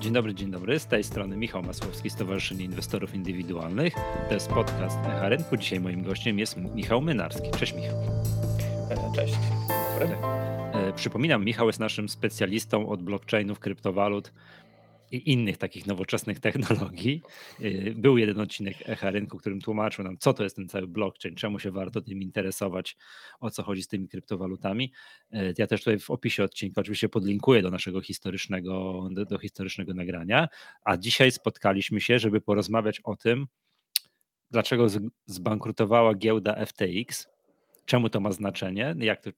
Dzień dobry, dzień dobry. Z tej strony Michał Masłowski, Stowarzyszenie Inwestorów Indywidualnych. To jest podcast Echa Rynku. Dzisiaj moim gościem jest Michał Mynarski. Cześć Michał. E, cześć. Dobry. E, przypominam, Michał jest naszym specjalistą od blockchainów, kryptowalut i innych takich nowoczesnych technologii. Y, był jeden odcinek Echa Rynku, którym tłumaczył nam, co to jest ten cały blockchain, czemu się warto tym interesować, o co chodzi z tymi kryptowalutami. Y, ja też tutaj w opisie odcinka oczywiście podlinkuję do naszego historycznego, do, do historycznego nagrania, a dzisiaj spotkaliśmy się, żeby porozmawiać o tym, dlaczego zbankrutowała giełda FTX, czemu to ma znaczenie, jak to,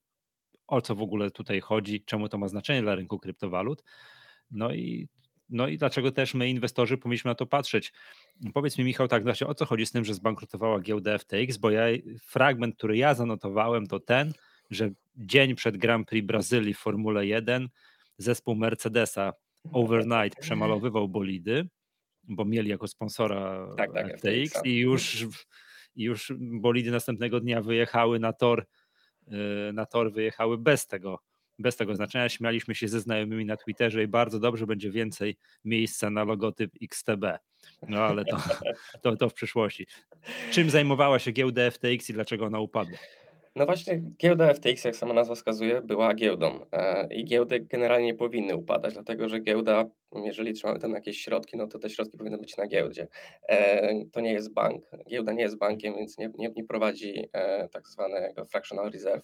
o co w ogóle tutaj chodzi, czemu to ma znaczenie dla rynku kryptowalut. No i no i dlaczego też my, inwestorzy, powinniśmy na to patrzeć? Powiedz mi, Michał, tak właśnie o co chodzi z tym, że zbankrutowała giełda FTX, bo ja fragment, który ja zanotowałem, to ten, że dzień przed Grand Prix Brazylii w Formule 1 zespół Mercedesa overnight przemalowywał bolidy, bo mieli jako sponsora tak, tak, FTX, FTX i już, i już bolidy następnego dnia wyjechały na tor, y, na tor wyjechały bez tego bez tego znaczenia. Śmialiśmy się ze znajomymi na Twitterze i bardzo dobrze będzie więcej miejsca na logotyp XTB. No ale to, to, to w przyszłości. Czym zajmowała się giełda FTX i dlaczego ona upadła? No właśnie, giełda FTX, jak sama nazwa wskazuje, była giełdą e, i giełdy generalnie nie powinny upadać, dlatego że giełda, jeżeli trzymamy tam jakieś środki, no to te środki powinny być na giełdzie. E, to nie jest bank, giełda nie jest bankiem, więc nie, nie, nie prowadzi e, tak zwanego fractional reserve.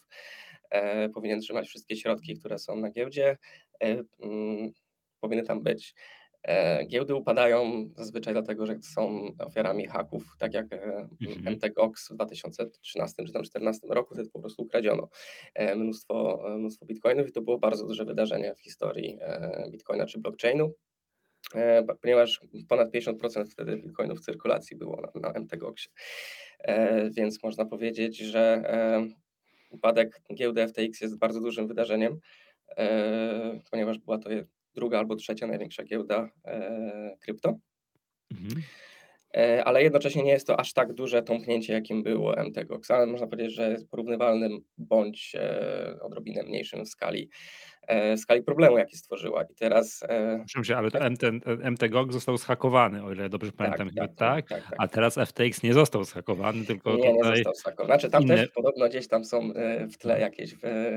E, powinien trzymać wszystkie środki, które są na giełdzie, e, mm, powinny tam być. E, giełdy upadają zazwyczaj dlatego, że są ofiarami haków, tak jak mhm. MTGOX w 2013 czy 2014 roku, wtedy po prostu ukradziono mnóstwo, mnóstwo bitcoinów i to było bardzo duże wydarzenie w historii bitcoina czy blockchainu, ponieważ ponad 50% wtedy bitcoinów w cyrkulacji było na, na MTGOXie. Więc można powiedzieć, że upadek giełdy FTX jest bardzo dużym wydarzeniem, e, ponieważ była to druga albo trzecia największa giełda e, krypto. Mhm. E, ale jednocześnie nie jest to aż tak duże tąpnięcie, jakim było MTGOX, ale można powiedzieć, że jest porównywalnym bądź odrobinę mniejszym w skali skali problemu, jaki stworzyła. I teraz. Proszę się, ale to MT, MTGOG został zhakowany, o ile dobrze tak, pamiętam, tak, tak, tak, tak, A teraz FTX nie został zhakowany, tylko. Nie, nie został zhakowany. Znaczy, tam inne... też podobno gdzieś tam są e, w tle jakieś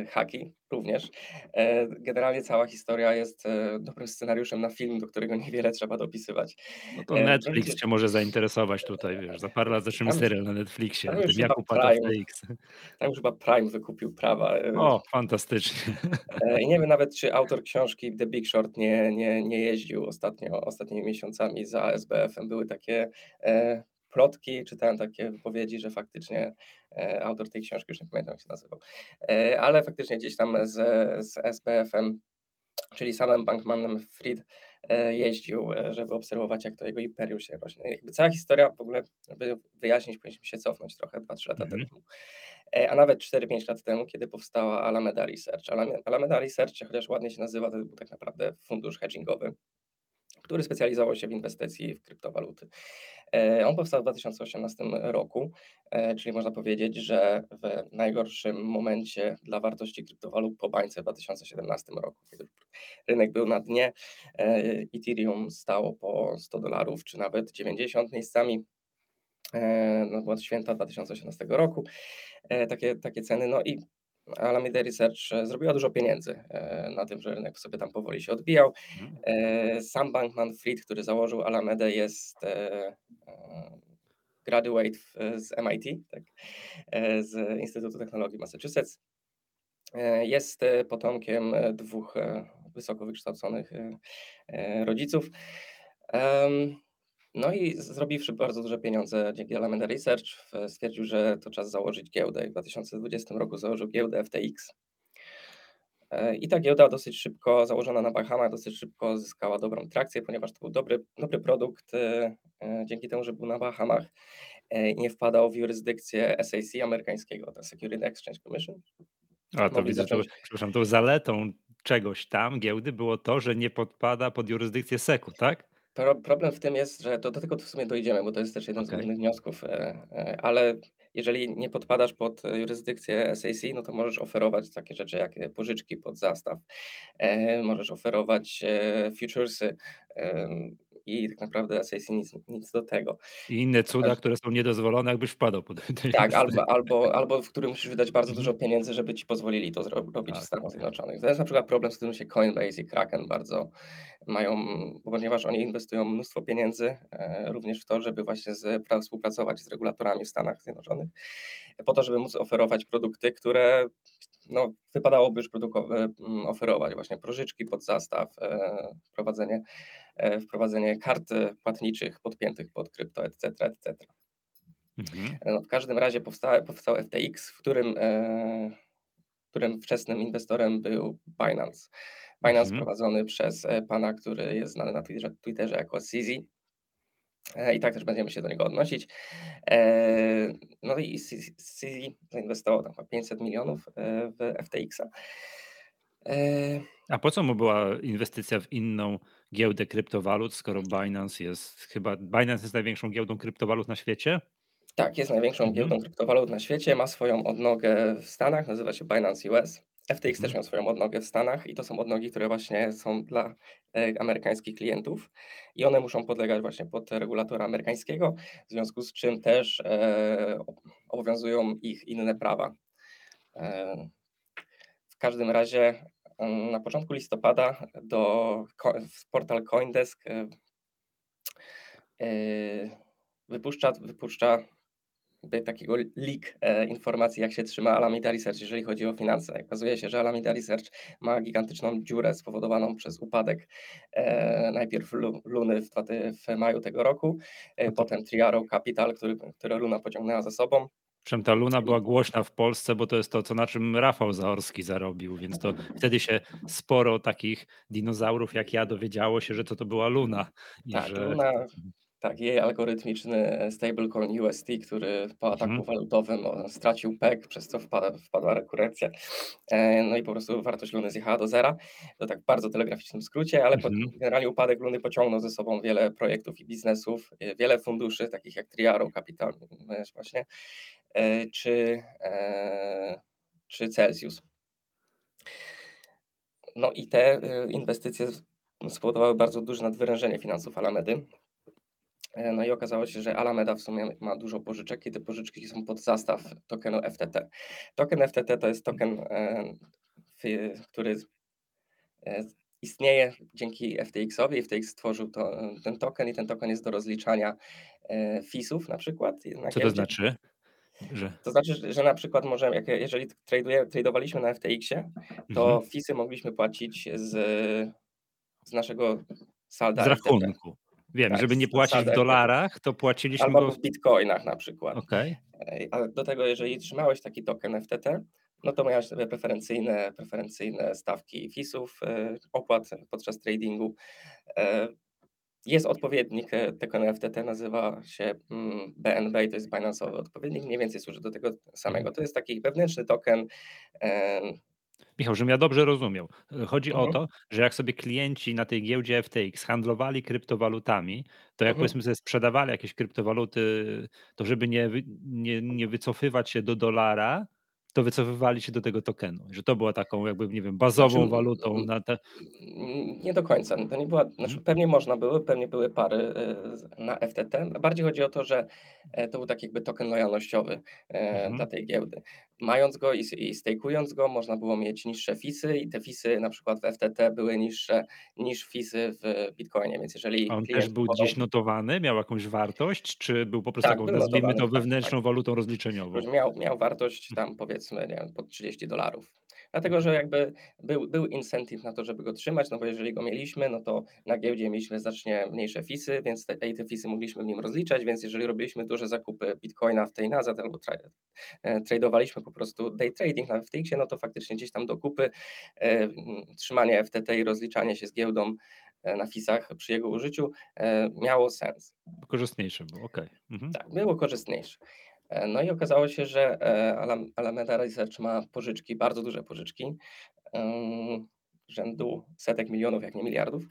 haki również. E, generalnie cała historia jest dobrym scenariuszem na film, do którego niewiele trzeba dopisywać. No to Netflix Będzie... cię może zainteresować tutaj, wiesz, za parę lat zaczniemy serial na Netflixie, tam jak upadł FTX. Tam już chyba Prime wykupił prawa. O, fantastycznie. I nie wiem nawet, czy autor książki The Big Short nie, nie, nie jeździł ostatnio, ostatnimi miesiącami za SBF-em. Były takie e, plotki, czytałem takie wypowiedzi, że faktycznie e, autor tej książki, już nie pamiętam jak się nazywał, e, ale faktycznie gdzieś tam z, z SBF-em, czyli samym Bankmanem Fried, jeździł, e, żeby obserwować, jak to jego imperium się rośnie. Jakby cała historia w ogóle, żeby wyjaśnić, powinniśmy się cofnąć trochę, 2-3 lata mm -hmm. temu. E, a nawet 4-5 lat temu, kiedy powstała Alameda Research. Alameda Research, chociaż ładnie się nazywa, to był tak naprawdę fundusz hedgingowy, który specjalizował się w inwestycji w kryptowaluty. E, on powstał w 2018 roku, e, czyli można powiedzieć, że w najgorszym momencie dla wartości kryptowalut po bańce w 2017 roku, kiedy rynek był na dnie, Ethereum stało po 100 dolarów, czy nawet 90 miejscami, no, od święta 2018 roku. E, takie, takie ceny. No i Alameda Research e, zrobiła dużo pieniędzy e, na tym, że rynek sobie tam powoli się odbijał. Mhm. Sam Bankman Fried, który założył Alamedę, jest graduate z MIT, tak, z Instytutu Technologii Massachusetts. Jest potomkiem dwóch wysoko wykształconych rodziców. No i zrobiwszy bardzo duże pieniądze dzięki Alameda Research, stwierdził, że to czas założyć giełdę. W 2020 roku założył giełdę FTX. E, I ta giełda dosyć szybko, założona na Bahamach, dosyć szybko zyskała dobrą trakcję, ponieważ to był dobry, dobry produkt, e, e, dzięki temu, że był na Bahamach i nie wpadał w jurysdykcję SEC amerykańskiego, to Security Exchange Commission. A to widzę, zacząć... to, przepraszam, zaletą czegoś tam, giełdy, było to, że nie podpada pod jurysdykcję SEC-u, tak? Pro, problem w tym jest, że to do tego w sumie dojdziemy, bo to jest też jeden z głównych wniosków, e, e, ale jeżeli nie podpadasz pod jurysdykcję SAC, no to możesz oferować takie rzeczy jak pożyczki pod zastaw, e, możesz oferować e, futuresy e, i tak naprawdę SAC nic, nic do tego. I inne cuda, które są niedozwolone, jakbyś wpadł pod Tak, albo, albo, albo w którym musisz wydać bardzo Mhm. dużo pieniędzy, żeby ci pozwolili to zro- robić w Tak, Stanach tak. Zjednoczonych. To jest na przykład problem, z którym się Coinbase i Kraken bardzo mają, ponieważ oni inwestują mnóstwo pieniędzy e, również w to, żeby właśnie z, pra- współpracować z regulatorami w Stanach Zjednoczonych, po to, żeby móc oferować produkty, które no, wypadałoby już e, m, oferować, właśnie pożyczki pod zastaw, e, wprowadzenie, e, wprowadzenie kart płatniczych podpiętych pod krypto, etc., etc. Mhm. No, w każdym razie powstał, powstał FTX, w którym, w którym wczesnym inwestorem był Binance. Binance Mhm. prowadzony przez pana, który jest znany na Twitterze, Twitterze jako CZ. E, I tak też będziemy się do niego odnosić. E, No i CZ zainwestował tam chyba 500 milionów e, w FTX-a. A po co mu była inwestycja w inną giełdę kryptowalut, skoro Binance jest chyba Binance jest największą giełdą kryptowalut na świecie? Tak, jest największą Mhm. giełdą kryptowalut na świecie, ma swoją odnogę w Stanach, nazywa się Binance US. FTX też Mhm. miał swoją odnogę w Stanach i to są odnogi, które właśnie są dla e, amerykańskich klientów i one muszą podlegać właśnie pod regulatora amerykańskiego, w związku z czym też e, ob- obowiązują ich inne prawa. E, w każdym razie mm, na początku listopada do portal Coindesk wypuszcza, wypuszcza takiego leak e, informacji, jak się trzyma Alameda Research, jeżeli chodzi o finanse. Okazuje się, że Alameda Research ma gigantyczną dziurę spowodowaną przez upadek e, najpierw Lu, Luny w, w maju tego roku, e, No potem Triaro Capital, który, które Luna pociągnęła za sobą. Przem ta Luna była głośna w Polsce, bo to jest to, co na czym Rafał Zaorski zarobił, więc to wtedy się sporo takich dinozaurów jak ja dowiedziało się, że to to była Luna i tak, że Luna, tak, jej algorytmiczny stablecoin UST, który po mhm, ataku walutowym o, stracił PEG, przez co wpada, wpadła rekurencja. E, No i po prostu wartość Luny zjechała do zera. To tak bardzo telegraficznym skrócie, ale mhm. generalnie upadek Luny pociągnął ze sobą wiele projektów i biznesów, e, wiele funduszy, takich jak Triaro Capital właśnie, e, czy, czy Celsius. No i te inwestycje spowodowały bardzo duże nadwyrężenie finansów Alamedy. E, No i okazało się, że Alameda w sumie ma dużo pożyczek i te pożyczki są pod zastaw tokenu FTT. Token FTT to jest token, e, który e, istnieje dzięki FTX-owi. FTX stworzył to, ten token i ten token jest do rozliczania feesów na przykład Co to znaczy? Że To znaczy, że- na przykład możemy, jak, jeżeli traduje, tradowaliśmy na FTX-ie, mhm. to feesy mogliśmy płacić z, z naszego salda z FTT. rachunku. Wiem, Tak, żeby nie płacić w dolarach, to płaciliśmy Albo go w bitcoinach na przykład. Ale do tego, jeżeli trzymałeś taki token FTT, no to miałeś sobie preferencyjne, preferencyjne stawki FIS-ów, e, opłat podczas tradingu. E, Jest odpowiednik e, tokenu FTT, nazywa się mm, BNB i to jest Binance'owy odpowiednik, mniej więcej służy do tego samego. Mhm. To jest taki wewnętrzny token. Michał, żebym ja dobrze rozumiał. Chodzi o mhm, to, że jak sobie klienci na tej giełdzie FTX handlowali kryptowalutami, to jak mhm. powiedzmy sobie sprzedawali jakieś kryptowaluty, to żeby nie, nie, nie wycofywać się do dolara, to wycofywali się do tego tokenu. Że to była taką jakby, nie wiem, Znaczy, bazową mm, walutą na te... nie do końca. To nie była, znaczy Mhm. pewnie można było, pewnie były pary e, na FTT. Bardziej chodzi o to, że e, to był taki jakby token lojalnościowy e, Mhm. dla tej giełdy. Mając go i, i go, można było mieć niższe fisy i te fisy na przykład w FTT były niższe niż fisy w Bitcoinie, więc A jeżeli on też był kupował, gdzieś notowany, miał jakąś wartość, czy był po prostu tak, taką, nazwijmy to, tak, tak. wewnętrzną walutą rozliczeniową? miał, miał wartość tam powiedzmy nie wiem, pod 30 dolarów. Dlatego, że jakby był, był incentive na to, żeby go trzymać, no bo jeżeli go mieliśmy, no to na giełdzie mieliśmy znacznie mniejsze fisy, więc te, te fisy mogliśmy w nim rozliczać, więc jeżeli robiliśmy duże zakupy bitcoina w tej nazad albo tra, e, tradowaliśmy po prostu day trading na FTX-ie, no to faktycznie gdzieś tam do kupy e, trzymanie FTT i rozliczanie się z giełdą e, na fisach przy jego użyciu e, miało sens. Korzystniejsze było, okej. Mhm. Tak, było korzystniejsze. E, No i okazało się, że e, Alam- Alameda Research ma pożyczki, bardzo duże pożyczki, rzędu setek milionów, jak nie miliardów,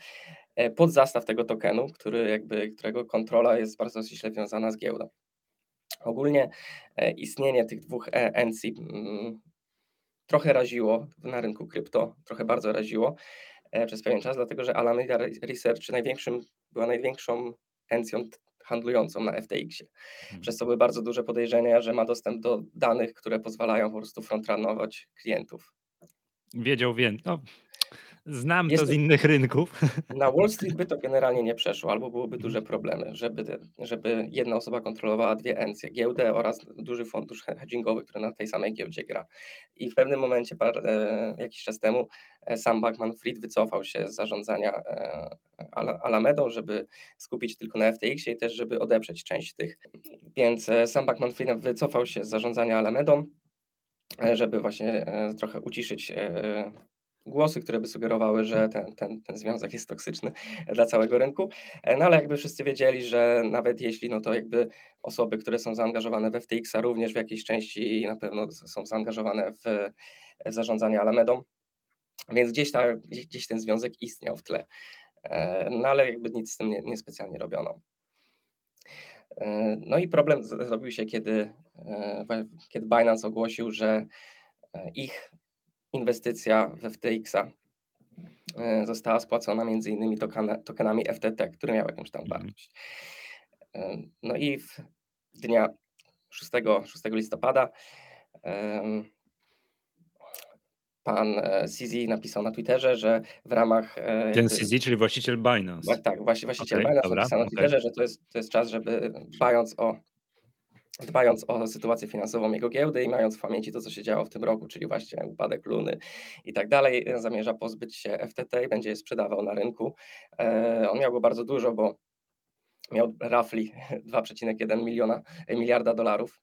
e, pod zastaw tego tokenu, który jakby, którego kontrola jest bardzo ściśle związana z giełdą. Ogólnie istnienie tych dwóch e, NC mm, trochę raziło na rynku krypto, trochę bardzo raziło przez pewien czas, dlatego że Alameda Research największym, była największą encją handlującą na FTX-ie, Mhm. przez co były bardzo duże podejrzenia, że ma dostęp do danych, które pozwalają po prostu frontrunnować klientów. Wiedział więcej. No, znam Jest to z innych rynków. Na Wall Street by to generalnie nie przeszło, albo byłyby duże problemy, żeby, te- żeby jedna osoba kontrolowała dwie encje, giełdę oraz duży fundusz hedgingowy, który na tej samej giełdzie gra. I w pewnym momencie, par, e, jakiś czas temu, e, sam Bankman-Fried wycofał się z zarządzania e, Ala- Alamedą, żeby skupić tylko na FTX-ie i też, żeby odeprzeć część tych. Więc e, sam Bankman-Fried wycofał się z zarządzania Alamedą, e, żeby właśnie e, trochę uciszyć głosy, które by sugerowały, że ten, ten, ten związek jest toksyczny dla całego rynku. E, No ale jakby wszyscy wiedzieli, że nawet jeśli, no to jakby osoby, które są zaangażowane w FTX-a również w jakiejś części na pewno są zaangażowane w, w zarządzanie Alamedą, więc gdzieś, ta, gdzieś, ten związek istniał w tle. E, No ale jakby nic z tym nie, niespecjalnie robiono. E, No i problem zrobił się, kiedy, e, kiedy Binance ogłosił, że e, ich inwestycja w FTX-a e, została spłacona między innymi tokenami FTT, które miały jakąś tam Mhm. wartość. E, No i w dnia 6, 6 listopada pan e, CZ napisał na Twitterze, że w ramach e, Ten CZ, czyli właściciel Binance. Tak, właściciel Okej, Binance dobra, napisał na. Twitterze, że to jest, to jest czas, żeby dbając o, dbając o sytuację finansową jego giełdy i mając w pamięci to, co się działo w tym roku, czyli właśnie upadek Luny i tak dalej, zamierza pozbyć się FTT i będzie je sprzedawał na rynku. E, on miał go bardzo dużo, bo miał roughly 2,1 miliona, e, miliarda dolarów.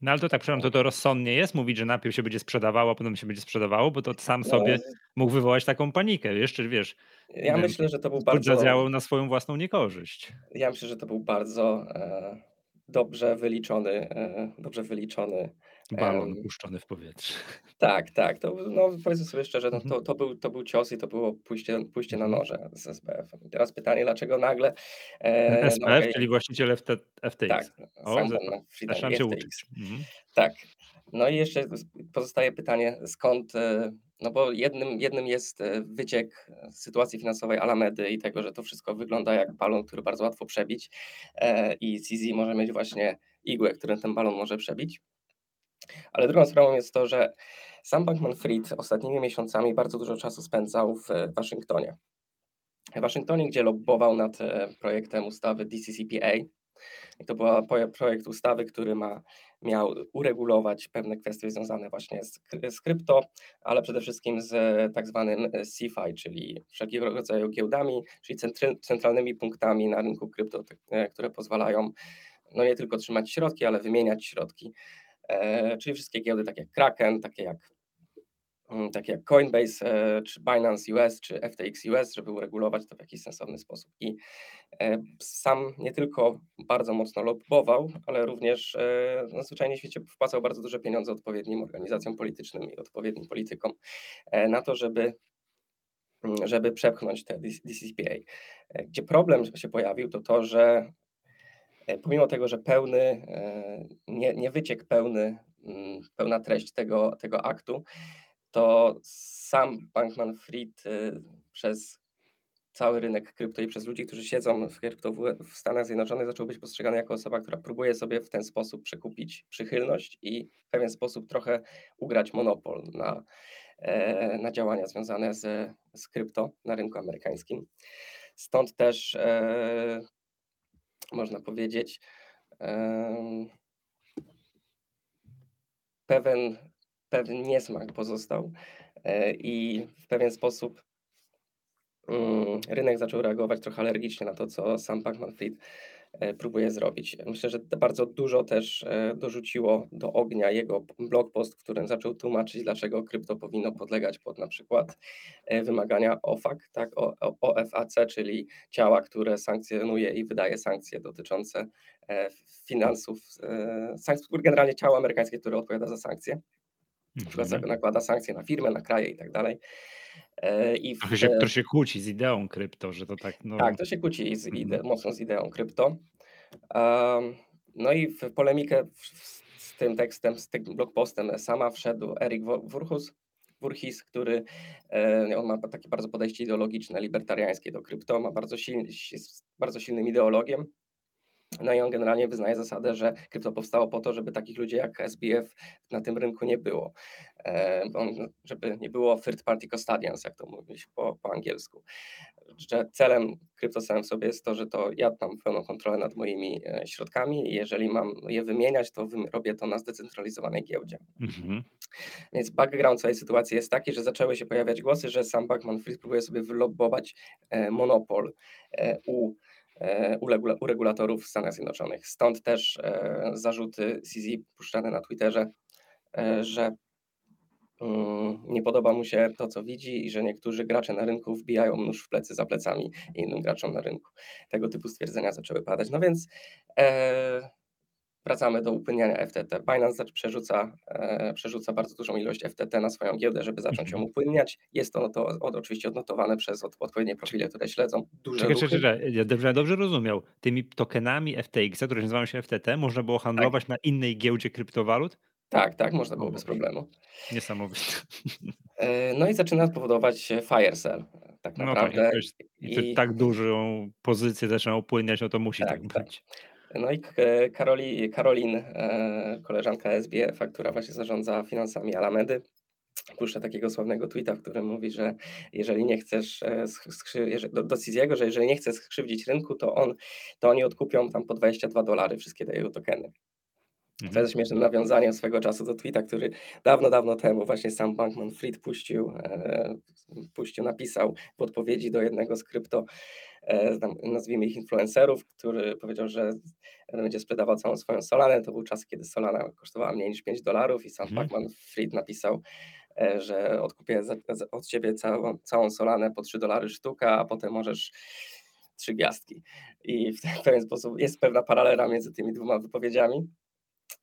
No ale to tak, przepraszam, to to rozsądnie jest mówić, że najpierw się będzie sprzedawało, a potem się będzie sprzedawało, bo to sam No, sobie mógł wywołać taką panikę. Jeszcze wiesz, ja myślę, że to był bardzo... bardzo, zadziałał na swoją własną niekorzyść. ja myślę, że to był bardzo e, dobrze wyliczony, e, dobrze wyliczony Balon puszczony w powietrze. Tak, tak. To, no, powiedzmy sobie szczerze, no, Mhm. to, to, był, to był cios i to było pójście, pójście na Mhm. noże z SBF-em. I teraz pytanie, dlaczego nagle. E, no, SPF, okej, czyli właściciel FT, FTX. tak, O, sam za- pan na Zaczynam FTX. Mhm. Tak. No i jeszcze pozostaje pytanie, skąd, e, no bo jednym, jednym jest e, wyciek z sytuacji finansowej Alamedy i tego, że to wszystko wygląda jak balon, który bardzo łatwo przebić e, i CZ może mieć właśnie igłę, którym ten balon może przebić. Ale drugą sprawą jest to, że sam Bankman-Fried ostatnimi miesiącami bardzo dużo czasu spędzał w Waszyngtonie. W Waszyngtonie, gdzie lobbował nad e, projektem ustawy DCCPA. To był projekt ustawy, który ma, miał uregulować pewne kwestie związane właśnie z, z krypto, ale przede wszystkim z tak zwanym e, CeFi, czyli wszelkiego rodzaju giełdami, czyli centry, centralnymi punktami na rynku krypto, te- e, które pozwalają no nie tylko trzymać środki, ale wymieniać środki. E, czyli wszystkie giełdy takie jak Kraken, takie jak, takie jak Coinbase, e, czy Binance US, czy FTX US, żeby uregulować to w jakiś sensowny sposób. I e, sam nie tylko bardzo mocno lobbował, ale również e, no, zwyczajnie świecie wpłacał bardzo duże pieniądze odpowiednim organizacjom politycznym i odpowiednim politykom na to, żeby mm, żeby przepchnąć te DC- DCCPA. E, Gdzie problem się pojawił, to to, że Pomimo tego, że pełny, nie, nie wyciek pełny, mm, pełna treść tego, tego aktu, to sam Bankman-Fried e, przez cały rynek krypto i przez ludzi, którzy siedzą w krypto w, w Stanach Zjednoczonych, zaczął być postrzegany jako osoba, która próbuje sobie w ten sposób przekupić przychylność i w pewien sposób trochę ugrać monopol na, e, na działania związane z, z krypto na rynku amerykańskim. Stąd też e, można powiedzieć, pewien, pewien niesmak pozostał e, i w pewien sposób mm, rynek zaczął reagować trochę alergicznie na to, co sam Bankman-Fried e, próbuje zrobić. Myślę, że bardzo dużo też e, dorzuciło do ognia jego blog post, w którym zaczął tłumaczyć, dlaczego krypto powinno podlegać pod na przykład wymagania OFAC, tak, OFAC, czyli ciała, które sankcjonuje i wydaje sankcje dotyczące finansów, generalnie ciało amerykańskie, które odpowiada za sankcje, na przykład Mhm. nakłada sankcje na firmy, na kraje i tak dalej. E, I w, Trochę się, trochę się kłóci z ideą krypto, że to tak, no, tak, to się kłóci z ide- Mhm. mocno z ideą krypto. Um, No i w polemikę z tym tekstem, z tym blogpostem sama wszedł Erik Wurhus, Wurhis, który e, on ma takie bardzo podejście ideologiczne, libertariańskie do krypto, ma bardzo, silny, jest bardzo silnym ideologiem. No i on generalnie wyznaje zasadę, że krypto powstało po to, żeby takich ludzi jak SBF na tym rynku nie było. E, żeby nie było third party custodians, jak to mówić po, po angielsku. Że celem krypto samym sobie jest to, że to ja mam pełną kontrolę nad moimi e, środkami i jeżeli mam je wymieniać, to robię to na zdecentralizowanej giełdzie. Mhm. Więc background całej sytuacji jest taki, że zaczęły się pojawiać głosy, że sam Backman Fried próbuje sobie wylobować e, monopol u u regulatorów w Stanach Zjednoczonych. Stąd też zarzuty CZ puszczane na Twitterze, że Mm, nie podoba mu się to, co widzi i że niektórzy gracze na rynku wbijają nóż w plecy za plecami innym graczom na rynku. Tego typu stwierdzenia zaczęły padać. No więc e, wracamy do upłyniania FTT. Binance przerzuca, e, przerzuca bardzo dużą ilość FTT na swoją giełdę, żeby zacząć ją mhm. upłynniać. Jest to, to od, oczywiście odnotowane przez od, odpowiednie profile, które śledzą duże czekaj, czekaj, czekaj. Ja dobrze, dobrze rozumiał. Tymi tokenami FTX, które nazywają się FTT, można było tak. handlować tak. na innej giełdzie kryptowalut? Tak, tak, można było bez problemu. Niesamowite. E, no i zaczyna powodować fire sell, tak No tak, naprawdę. I tak dużą pozycję zaczyna upłyniać, no to musi tak, tak, tak. No i Karoli, Karolin, e, koleżanka SBF, która właśnie zarządza finansami Alamedy, puszcza takiego sławnego tweeta, w którym mówi, że jeżeli nie chcesz, e, do, do Ciziego, że jeżeli nie chce skrzywdzić rynku, to on, to oni odkupią tam po 22 dolary wszystkie te jego tokeny. To jest śmiesznym nawiązaniem swego czasu do tweeta, który dawno, dawno temu właśnie sam Bankman Fried puścił, e, puścił, napisał w odpowiedzi do jednego z krypto, nazwijmy ich influencerów, który powiedział, że będzie sprzedawał całą swoją Solanę. To był czas, kiedy Solana kosztowała mniej niż 5 dolarów i sam mhm. Bankman Fried napisał, e, że odkupię od ciebie całą, całą Solanę po 3 dolary sztuka, a potem możesz trzy gwiazdki. I w pewien sposób jest pewna paralela między tymi dwoma wypowiedziami.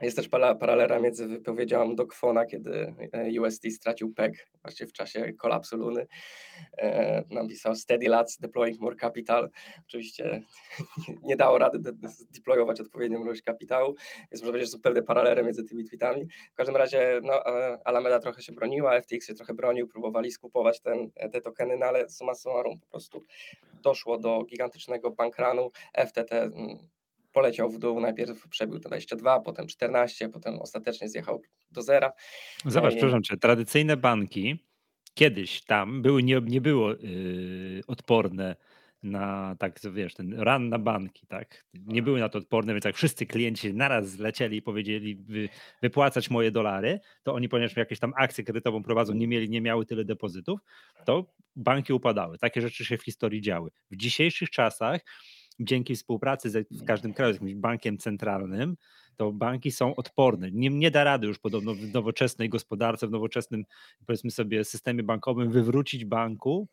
Jest też paralela między wypowiedzią Dokfona, kiedy e, USD stracił PEG właśnie w czasie kolapsu Luny. E, napisał Steady Lads deploying more capital. Oczywiście nie dało rady deployować odpowiednią ilość kapitału, więc można powiedzieć, że pewne paralele między tymi tweetami. W każdym razie no, e, Alameda trochę się broniła, FTX się trochę bronił, próbowali skupować ten, te tokeny, no ale suma summarum po prostu doszło do gigantycznego bankrunu. FTT poleciał w dół, najpierw przebił 22, potem 14, potem ostatecznie zjechał do zera. Zobacz, no przepraszam cię, tradycyjne banki kiedyś tam były, nie, nie było yy, odporne na tak, wiesz, ten ran na banki, tak? Nie były na to odporne, więc jak wszyscy klienci naraz zlecieli i powiedzieli wy, wypłacać moje dolary, to oni, ponieważ jakieś tam akcję kredytową prowadzą, nie mieli, nie miały tyle depozytów, to banki upadały. Takie rzeczy się w historii działy. W dzisiejszych czasach dzięki współpracy z w każdym kraju z jakimś bankiem centralnym, to banki są odporne. Nie, nie da rady już podobno w nowoczesnej gospodarce, w nowoczesnym powiedzmy sobie systemie bankowym wywrócić banku,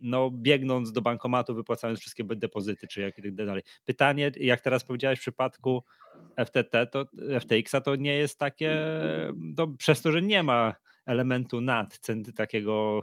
no biegnąc do bankomatu, wypłacając wszystkie depozyty, czy jak tak dalej. Pytanie, jak teraz powiedziałeś w przypadku FTT, to FTX-a to nie jest takie, to przez to, że nie ma elementu nad, takiego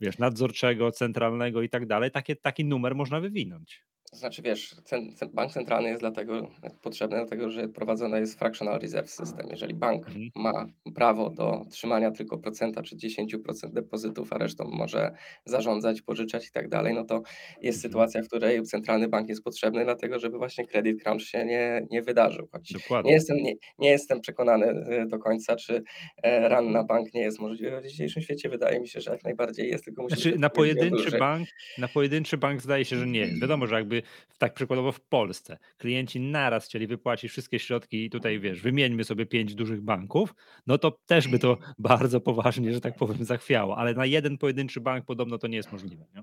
wiesz, nadzorczego, centralnego i tak dalej, takie, taki numer można wywinąć. To znaczy, wiesz, cen, cen, bank centralny jest dlatego potrzebny, dlatego że prowadzony jest fractional reserve system. Jeżeli bank mhm. ma prawo do trzymania tylko procenta czy 10% depozytów, a resztą może zarządzać, pożyczać i tak dalej, no to jest mhm. sytuacja, w której centralny bank jest potrzebny, dlatego żeby właśnie credit crunch się nie, nie wydarzył. Choć Dokładnie. nie jestem, nie, nie jestem przekonany y, do końca, czy e, run na bank nie jest możliwy w dzisiejszym świecie. Wydaje mi się, że jak najbardziej jest, tylko musi znaczy, na pojedynczy bank, na pojedynczy bank zdaje się, że nie jest. Wiadomo, że jakby tak przykładowo w Polsce klienci naraz chcieli wypłacić wszystkie środki i tutaj wiesz, wymieńmy sobie pięć dużych banków, no to też by to bardzo poważnie, że tak powiem, zachwiało, ale na jeden pojedynczy bank podobno to nie jest możliwe. Nie?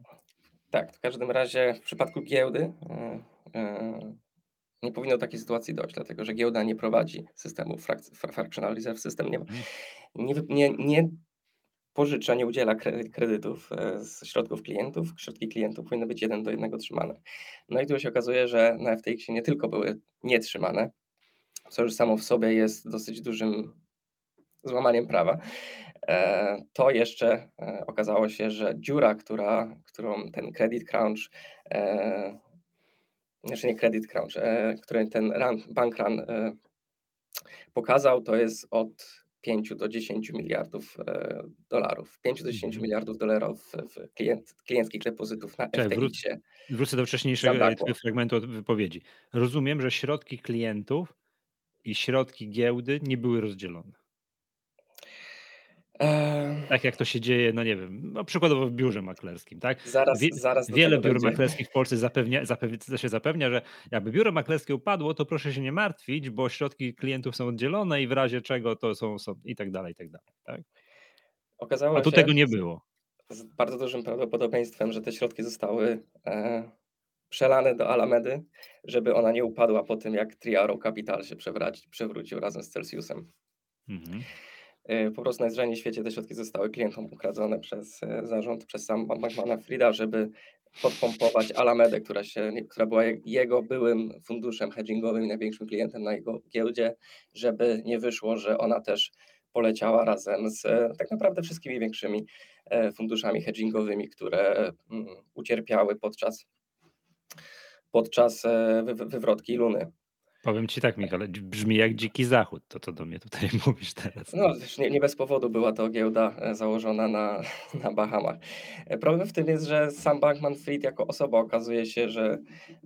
Tak, w każdym razie w przypadku giełdy yy, yy, nie powinno takiej sytuacji dojść, dlatego że giełda nie prowadzi systemu fractional reserve system, nie, mhm. nie, nie, nie pożycza, nie udziela kredytów e, z środków klientów. Środki klientów powinny być jeden do jednego trzymane. No i tu się okazuje, że na FTX nie tylko były nietrzymane, co już samo w sobie jest dosyć dużym złamaniem prawa, e, to jeszcze e, okazało się, że dziura, która, którą ten credit crunch znaczy nie credit crunch, który ten run, bank run pokazał, to jest od 5 do 10 miliardów e, dolarów. 5 do 10 Mhm. miliardów dolarów w klient, klienckich depozytów na Czekaj, wró FTX-ie. wrócę do wcześniejszego e, Zabrakło. fragmentu wypowiedzi. Rozumiem, że środki klientów i środki giełdy nie były rozdzielone. Tak jak to się dzieje, no nie wiem, no przykładowo w biurze maklerskim, tak? Zaraz, Wie, zaraz wiele biur dojdziemy. maklerskich w Polsce zapewnia, zapewnia, się zapewnia, że jakby biuro maklerskie upadło, to proszę się nie martwić, bo środki klientów są oddzielone i w razie czego to są, są i tak dalej, i tak dalej. Tak? Okazało A tu się tego nie było. z bardzo dużym prawdopodobieństwem, że te środki zostały e, przelane do Alamedy, żeby ona nie upadła po tym, jak Triaro Capital się przewrócił razem z Celsiusem. Mhm. E, Po prostu najzwyczajniej w świecie te środki zostały klientom ukradzone przez e, zarząd, przez sam Bankmana Frida, żeby podpompować Alamedę, która, się, która była je- jego byłym funduszem hedgingowym i największym klientem na jego giełdzie, żeby nie wyszło, że ona też poleciała razem z e, tak naprawdę wszystkimi większymi e, funduszami hedgingowymi, które mm, ucierpiały podczas, podczas wy- wy- wywrotki Luny. Powiem ci tak, Michał, brzmi jak dziki zachód, to co do mnie tutaj mówisz teraz. No, nie, nie bez powodu była to giełda e, założona na, na Bahamach. E, Problem w tym jest, że sam Bankman Fried jako osoba okazuje się, że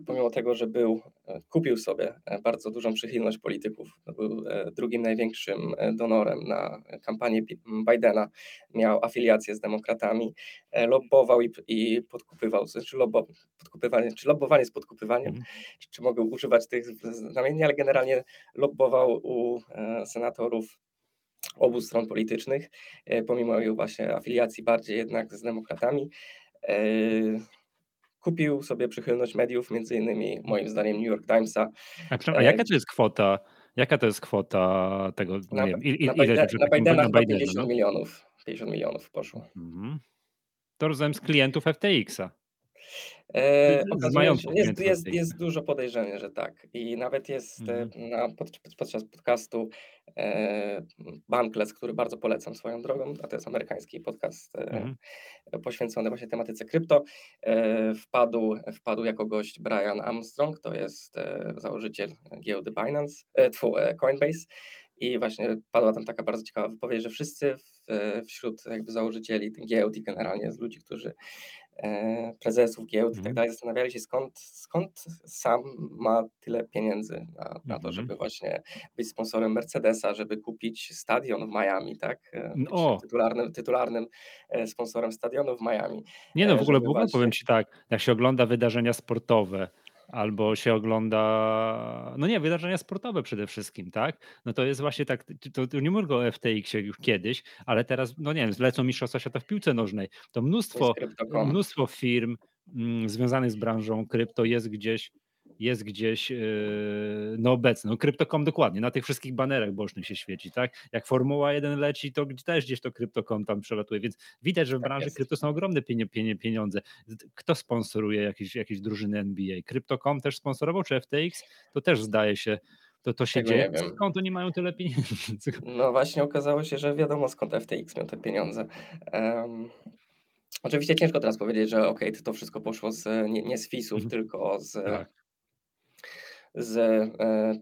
pomimo tego, że był, kupił sobie e, bardzo dużą przychylność polityków, był e, drugim największym e, donorem na kampanię Bidena, miał afiliację z demokratami, e, lobbował i, i podkupywał, znaczy lobbo, podkupywanie, czy lobbowanie z podkupywaniem, Mhm. czy, czy mogę używać tych znamiennie, ale generalnie lobbował u e, senatorów obu stron politycznych, e, pomimo jej właśnie afiliacji bardziej jednak z demokratami. Kupił sobie przychylność mediów, między innymi moim zdaniem New York Timesa. A, a E, jaka to jest kwota? Jaka to jest kwota tego, Na, nie wiem, il, il, na, ile na, na Bidena na chyba Bidena, 50 no? milionów. 50 milionów poszło. Mhm. To rozumiem z klientów FTX-a. E, okazuje się, jest, jest, jest dużo podejrzenie, że tak. I nawet jest e, Mhm. na, pod, podczas podcastu e, Bankless, który bardzo polecam swoją drogą, a to jest amerykański podcast e, Mhm. poświęcony właśnie tematyce krypto. E, Wpadł, wpadł jako gość Brian Armstrong, to jest e, założyciel giełdy Binance, e, tfu, e, Coinbase. I właśnie padła tam taka bardzo ciekawa wypowiedź, że wszyscy w, e, wśród jakby założycieli giełd i generalnie z ludzi, którzy e, prezesów giełd i tak Mhm. dalej zastanawiali się skąd, skąd sam ma tyle pieniędzy na, na to, Mhm. żeby właśnie być sponsorem Mercedesa, żeby kupić stadion w Miami, tak? E, Być o. tytularnym, tytularnym e, sponsorem stadionu w Miami. Nie no, e, w ogóle, w ogóle powiem właśnie- ci tak, jak się ogląda wydarzenia sportowe, albo się ogląda, no nie, wydarzenia sportowe przede wszystkim, tak? No to jest właśnie tak, to, to nie mówię o FTX-ie już kiedyś, ale teraz, no nie wiem, zlecą Mistrzostwa Świata w piłce nożnej, to mnóstwo, Crypto.com. mnóstwo firm mm, związanych z branżą krypto jest gdzieś, jest gdzieś yy, no obecne. No Crypto.com dokładnie, na tych wszystkich banerach bocznych się świeci, tak? Jak Formuła 1 leci, to też gdzieś to Crypto.com tam przelatuje, więc widać, że w Tak branży krypto są ogromne pieniądze. Kto sponsoruje jakieś, jakieś drużyny NBA? Crypto.com też sponsorował, czy FTX? To też zdaje się, to, to się Tego dzieje. Skąd oni mają tyle pieniędzy? No właśnie okazało się, że wiadomo skąd FTX miał te pieniądze. Em, oczywiście ciężko teraz powiedzieć, że okej, to wszystko poszło z, nie, nie z FIS-ów, Mhm. tylko z, Tak. Z, e,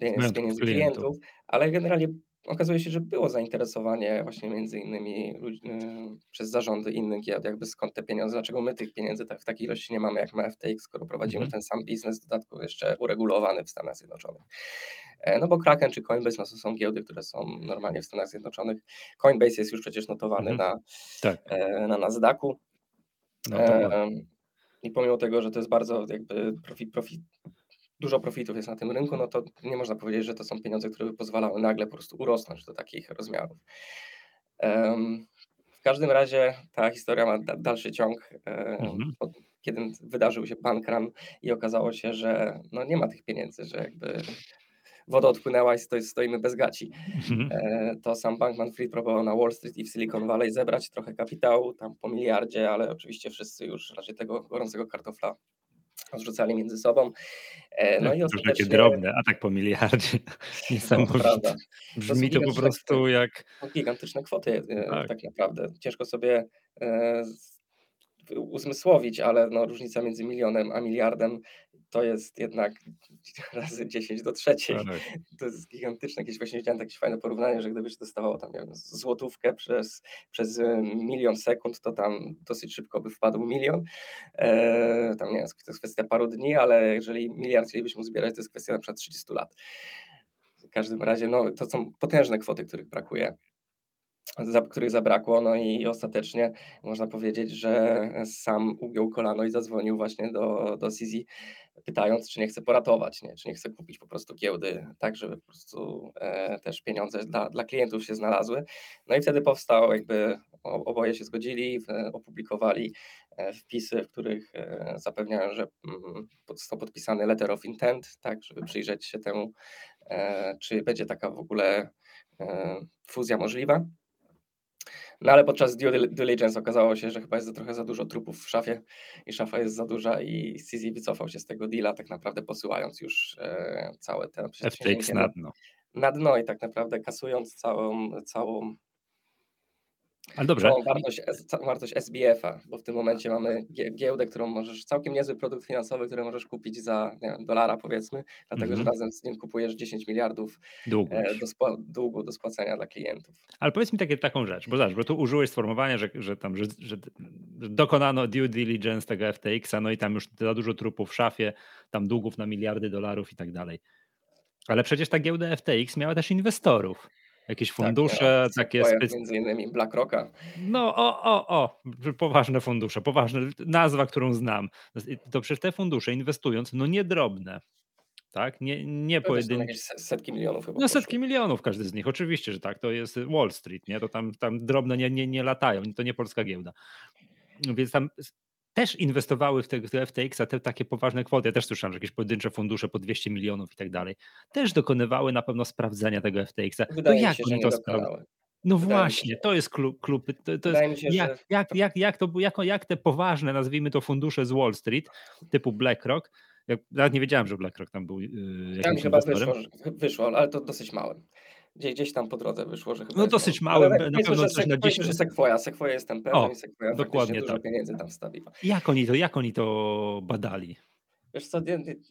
pie- z pieniędzy klientów. ale generalnie okazuje się, że było zainteresowanie właśnie między innymi y, przez zarządy innych giełd, jakby skąd te pieniądze, dlaczego my tych pieniędzy tak, w takiej ilości nie mamy jak ma FTX, skoro prowadzimy Mhm. ten sam biznes, w dodatku jeszcze uregulowany w Stanach Zjednoczonych. E, No bo Kraken czy Coinbase no to są giełdy, które są normalnie w Stanach Zjednoczonych. Coinbase jest już przecież notowany Mhm. na, Tak. e, na Nasdaqu. No, dokładnie. Em, I pomimo tego, że to jest bardzo jakby profit, profit, dużo profitów jest na tym rynku, no to nie można powiedzieć, że to są pieniądze, które by pozwalały nagle po prostu urosnąć do takich rozmiarów. W każdym razie ta historia ma da- dalszy ciąg. Mhm. od- Kiedy wydarzył się bankrun i okazało się, że no nie ma tych pieniędzy, że jakby woda odpłynęła i stoi, stoimy bez gaci. Mhm. E, to sam Bankman Fried próbował na Wall Street i w Silicon Valley zebrać trochę kapitału, tam po miliardzie, ale oczywiście wszyscy już raczej tego gorącego kartofla zrzucali między sobą. E, No i To takie ostatecznie... drobne, a tak po miliardzie. Niesamowite. Brzmi to po prostu jak. Gigantyczne kwoty e, Tak. tak naprawdę. Ciężko sobie e, uzmysłowić, ale no, różnica między milionem a miliardem to jest jednak razy 10 do trzeciej. Tak. To jest gigantyczne. Jakieś właśnie widziałem takie fajne porównanie, że gdybyś dostawało tam wiem, złotówkę przez, przez y, milion sekund, to tam dosyć szybko by wpadł milion. E, tam nie wiem, to jest kwestia paru dni, ale jeżeli miliard chcielibyśmy zbierać, to jest kwestia na przykład 30 lat. W każdym razie no, to są potężne kwoty, których brakuje za, których zabrakło, no i ostatecznie można powiedzieć, że sam ugiął kolano i zadzwonił właśnie do, do CZ, pytając, czy nie chce poratować, nie? czy nie chce kupić po prostu giełdy, tak żeby po prostu e, też pieniądze dla, dla klientów się znalazły. No i wtedy powstał, jakby oboje się zgodzili, opublikowali e, wpisy, w których e, zapewniają, że mm, został podpisany letter of intent, tak, żeby przyjrzeć się temu, e, czy będzie taka w ogóle fuzja możliwa. No ale podczas due diligence okazało się, że chyba jest trochę za dużo trupów w szafie i szafa jest za duża i CZ wycofał się z tego deala, tak naprawdę posyłając już e, całe te FTX na dno. Na dno i tak naprawdę kasując całą, całą ale dobrze. Całą wartość, całą wartość SBF-a, bo w tym momencie mamy giełdę, którą możesz, całkiem niezły produkt finansowy, który możesz kupić za wiem, dolara powiedzmy, dlatego mm -hmm. że razem z nim kupujesz 10 miliardów długu, e, do, długu do spłacenia dla klientów. Ale powiedz mi takie, taką rzecz, bo zobacz, bo tu użyłeś sformułowania, że, że tam, że, że, dokonano due diligence tego FTX-a, no i tam już za dużo trupów w szafie, tam długów na miliardy dolarów i tak dalej. Ale przecież ta giełda FTX miała też inwestorów. Jakieś fundusze, tak, takie specy... Między innymi BlackRocka. No o, o, o, poważne fundusze, poważne, nazwa, którą znam. To przecież te fundusze inwestując, no nie drobne, tak? Nie, nie pojedyncze. Setki milionów chyba. No setki milionów każdy z nich, oczywiście, że tak. To jest Wall Street, nie? To tam, tam drobne nie, nie, nie latają, to nie polska giełda. Więc tam też inwestowały w te, w FTX-a te takie poważne kwoty. Ja też słyszałem, że jakieś pojedyncze fundusze po 200 milionów i tak dalej. Też dokonywały na pewno sprawdzenia tego FTX-a. Wydaje to jak się, oni to sprawdzały? No Wydaje właśnie, to jest klub. klub to, to jest, się, jak, że... jak, jak, jak, to, jak, jak te poważne, nazwijmy to fundusze z Wall Street, typu BlackRock, jak, nawet nie wiedziałem, że BlackRock tam był. Yy, tam chyba wyszło, wyszło, ale to dosyć małym. Gdzieś, gdzieś tam po drodze wyszło, że chyba. No dosyć małym, na pewno coś na 10. że Sequoia, Sequoia jestem pewien o, i Sequoia dokładnie dużo tak. pieniędzy tam wstawiła. Jak oni to, jak oni to badali? Wiesz co,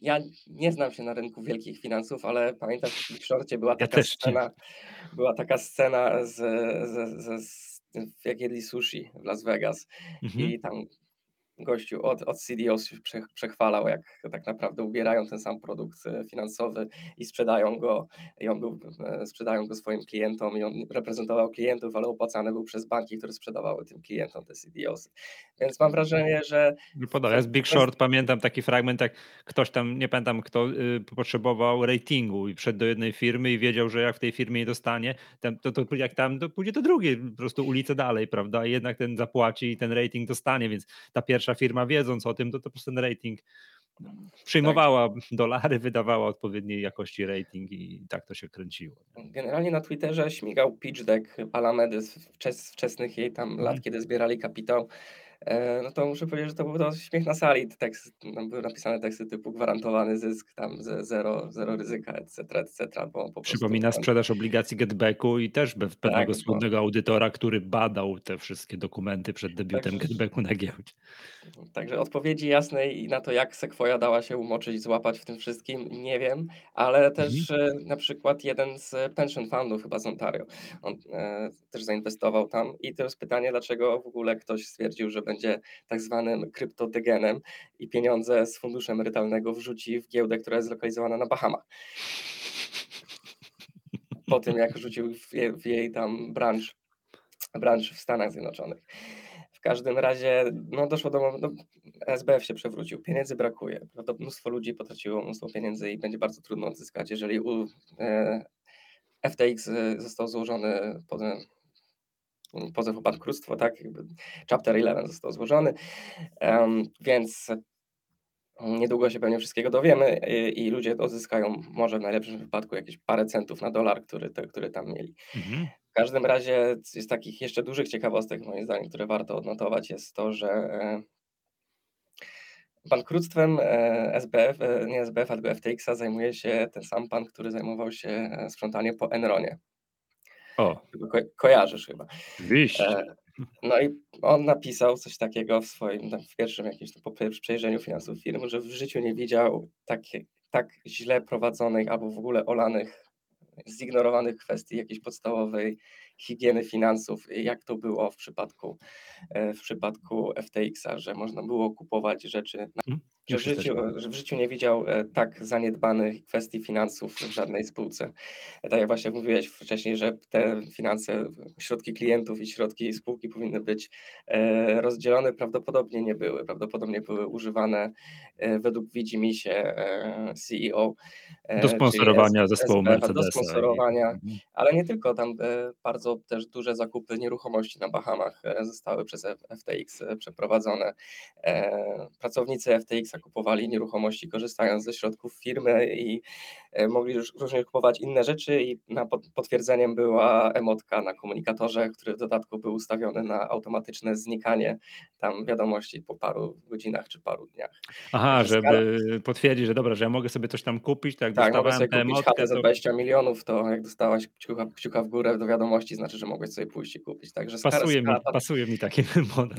ja nie znam się na rynku wielkich finansów, ale pamiętam, że w Shorcie była taka ja scena, była taka scena z, z, z, z jak jedli sushi w Las Vegas mhm. i tam gościu od, od CDO się przechwalał, jak tak naprawdę ubierają ten sam produkt e, finansowy i sprzedają go, i on był, e, sprzedają go swoim klientom i on reprezentował klientów, ale opłacany był przez banki, które sprzedawały tym klientom te CDOs. Więc mam wrażenie, że... Podoba. z Big Short pamiętam taki fragment, jak ktoś tam, nie pamiętam kto, y, potrzebował ratingu i wszedł do jednej firmy i wiedział, że jak w tej firmie nie dostanie, tam, to, to jak tam, to pójdzie do drugiej po prostu ulicę dalej, prawda? I jednak ten zapłaci i ten rating dostanie, więc ta pierwsza pierwsza firma wiedząc o tym, to, to po prostu ten rating przyjmowała tak. dolary, wydawała odpowiedniej jakości rating i tak to się kręciło. Generalnie na Twitterze śmigał pitch deck Alamedy z wczesnych jej tam lat, mm. kiedy zbierali kapitał no to muszę powiedzieć, że to był to śmiech na sali. Tekst, tam były napisane teksty typu gwarantowany zysk, tam zero, zero ryzyka, etc., etc. Bo po Przypomina prostu, sprzedaż obligacji Getbacku i też pewnego tak, słynnego bo... audytora, który badał te wszystkie dokumenty przed debiutem tak, Getbacku na giełdzie. Także odpowiedzi jasnej na to, jak Sequoia dała się umoczyć, złapać w tym wszystkim, nie wiem, ale też mhm. E, na przykład jeden z pension fundów, chyba z Ontario, on e, też zainwestował tam i to jest pytanie, dlaczego w ogóle ktoś stwierdził, że będzie tak zwanym kryptodegenem i pieniądze z funduszu emerytalnego wrzuci w giełdę, która jest zlokalizowana na Bahamach. Po tym, jak rzucił w jej, w jej tam branż, branż w Stanach Zjednoczonych. W każdym razie no, doszło do. No, SBF się przewrócił, pieniędzy brakuje. Mnóstwo ludzi potraciło mnóstwo pieniędzy i będzie bardzo trudno odzyskać. Jeżeli u, e, FTX e, został złożony pod, pozew o bankructwo, tak, jakby chapter 11 został złożony, um, więc niedługo się pewnie wszystkiego dowiemy i, i, ludzie odzyskają może w najlepszym wypadku jakieś parę centów na dolar, który, te, który tam mieli. Mhm. W każdym razie z takich jeszcze dużych ciekawostek moim zdaniem, które warto odnotować jest to, że e, bankructwem e, SBF, e, nie SBF, tylko FTX-a zajmuje się ten sam pan, który zajmował się sprzątaniem po Enronie. O. Ko kojarzysz chyba. Wiś. E, No i on napisał coś takiego w swoim, w pierwszym jakimś po przejrzeniu finansów firmy, że w życiu nie widział takie, tak źle prowadzonych albo w ogóle olanych, zignorowanych kwestii jakiejś podstawowej higieny finansów, jak to było w przypadku, e, w przypadku FTX-a, że można było kupować rzeczy. Hmm, że, w życiu, że w życiu nie widział e, tak zaniedbanych kwestii finansów w żadnej spółce. E, tak jak właśnie mówiłeś wcześniej, że te finanse, środki klientów i środki spółki powinny być rozdzielone, prawdopodobnie nie były. Prawdopodobnie były używane według widzi się CEO. Do sponsorowania zespołu Mercedesa. Do sponsorowania, mhm. ale nie tylko, tam bardzo też duże zakupy nieruchomości na Bahamach e, zostały przez FTX e, przeprowadzone. E, pracownicy FTX kupowali nieruchomości korzystając ze środków firmy i mogli już różnie kupować inne rzeczy i na potwierdzeniem była emotka na komunikatorze, który w dodatku był ustawiony na automatyczne znikanie tam wiadomości po paru godzinach czy paru dniach. Aha, żeby potwierdzić, że dobra, że ja mogę sobie coś tam kupić, tak, tak mogę sobie kupić emotkę, za 20 to... milionów, to jak dostałaś kciuka, kciuka w górę do wiadomości, znaczy, że mogłeś sobie pójść i kupić. Także pasuje, skala, mi, pasuje mi taki model.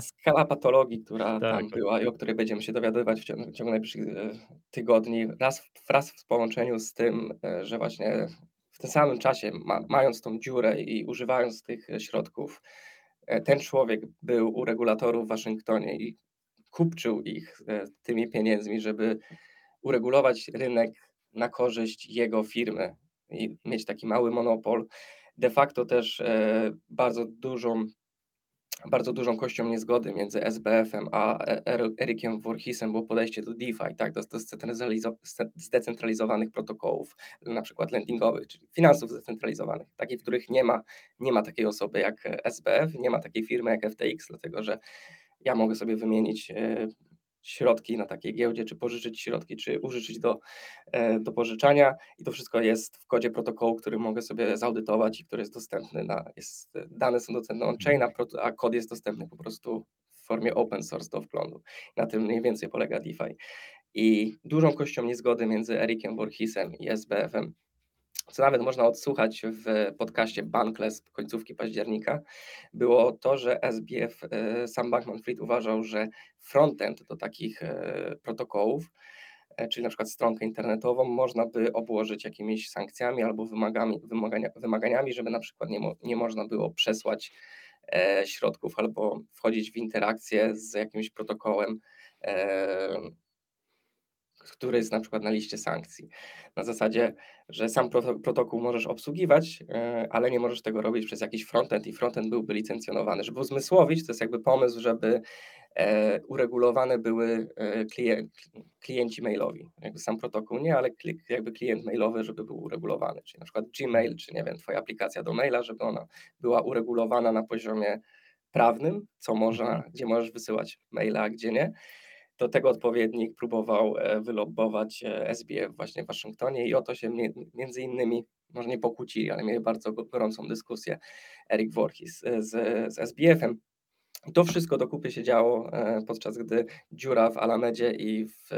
Skala patologii, która tak, tam tak. była i o której będziemy się dowiadywać w ciągu, w ciągu najbliższych e, tygodni, raz, wraz w połączeniu z tym, e, że właśnie w tym samym czasie, ma, mając tą dziurę i używając tych środków, e, ten człowiek był u regulatorów w Waszyngtonie i kupczył ich tymi pieniędzmi, żeby uregulować rynek na korzyść jego firmy i mieć taki mały monopol. De facto też bardzo dużą bardzo dużą kością niezgody między SBF-em a e, Erikiem Voorhisem było podejście do DeFi, tak, do, do zdecentralizowanych protokołów, na przykład lendingowych, czyli finansów zdecentralizowanych, takich, w których nie ma, nie ma takiej osoby jak SBF, nie ma takiej firmy jak FTX, dlatego że ja mogę sobie wymienić e, środki na takiej giełdzie, czy pożyczyć środki, czy użyczyć do, e, do pożyczania i to wszystko jest w kodzie protokołu, który mogę sobie zaudytować i który jest dostępny na, jest, dane są dostępne on-chain, a kod jest dostępny po prostu w formie open source do wglądu. Na tym mniej więcej polega DeFi. I dużą kością niezgody między Erikiem Borchisem i SBF-em co nawet można odsłuchać w podcaście Bankless końcówki października, było to, że SBF, e, sam Bankman-Fried uważał, że frontend do takich e, protokołów, e, czyli na przykład stronkę internetową, można by obłożyć jakimiś sankcjami albo wymagami, wymagania, wymaganiami, żeby na przykład nie, mo, nie można było przesłać środków albo wchodzić w interakcję z jakimś protokołem który jest na przykład na liście sankcji. Na zasadzie, że sam protokół możesz obsługiwać, e, ale nie możesz tego robić przez jakiś frontend i frontend byłby licencjonowany. Żeby uzmysłowić, to jest jakby pomysł, żeby e, uregulowane były e, klienci mailowi. Jakby sam protokół nie, ale jakby klient mailowy, żeby był uregulowany. Czyli na przykład Gmail, czy nie wiem, twoja aplikacja do maila, żeby ona była uregulowana na poziomie prawnym, co można, mhm. gdzie możesz wysyłać maila, a gdzie nie do tego odpowiednik próbował e, wylobbować e, SBF właśnie w Waszyngtonie i o to się między innymi, może nie pokłócili, ale mieli bardzo gorącą dyskusję Eric Voorhees e, z, z SBF-em. To wszystko do kupy się działo, podczas gdy dziura w Alamedzie i w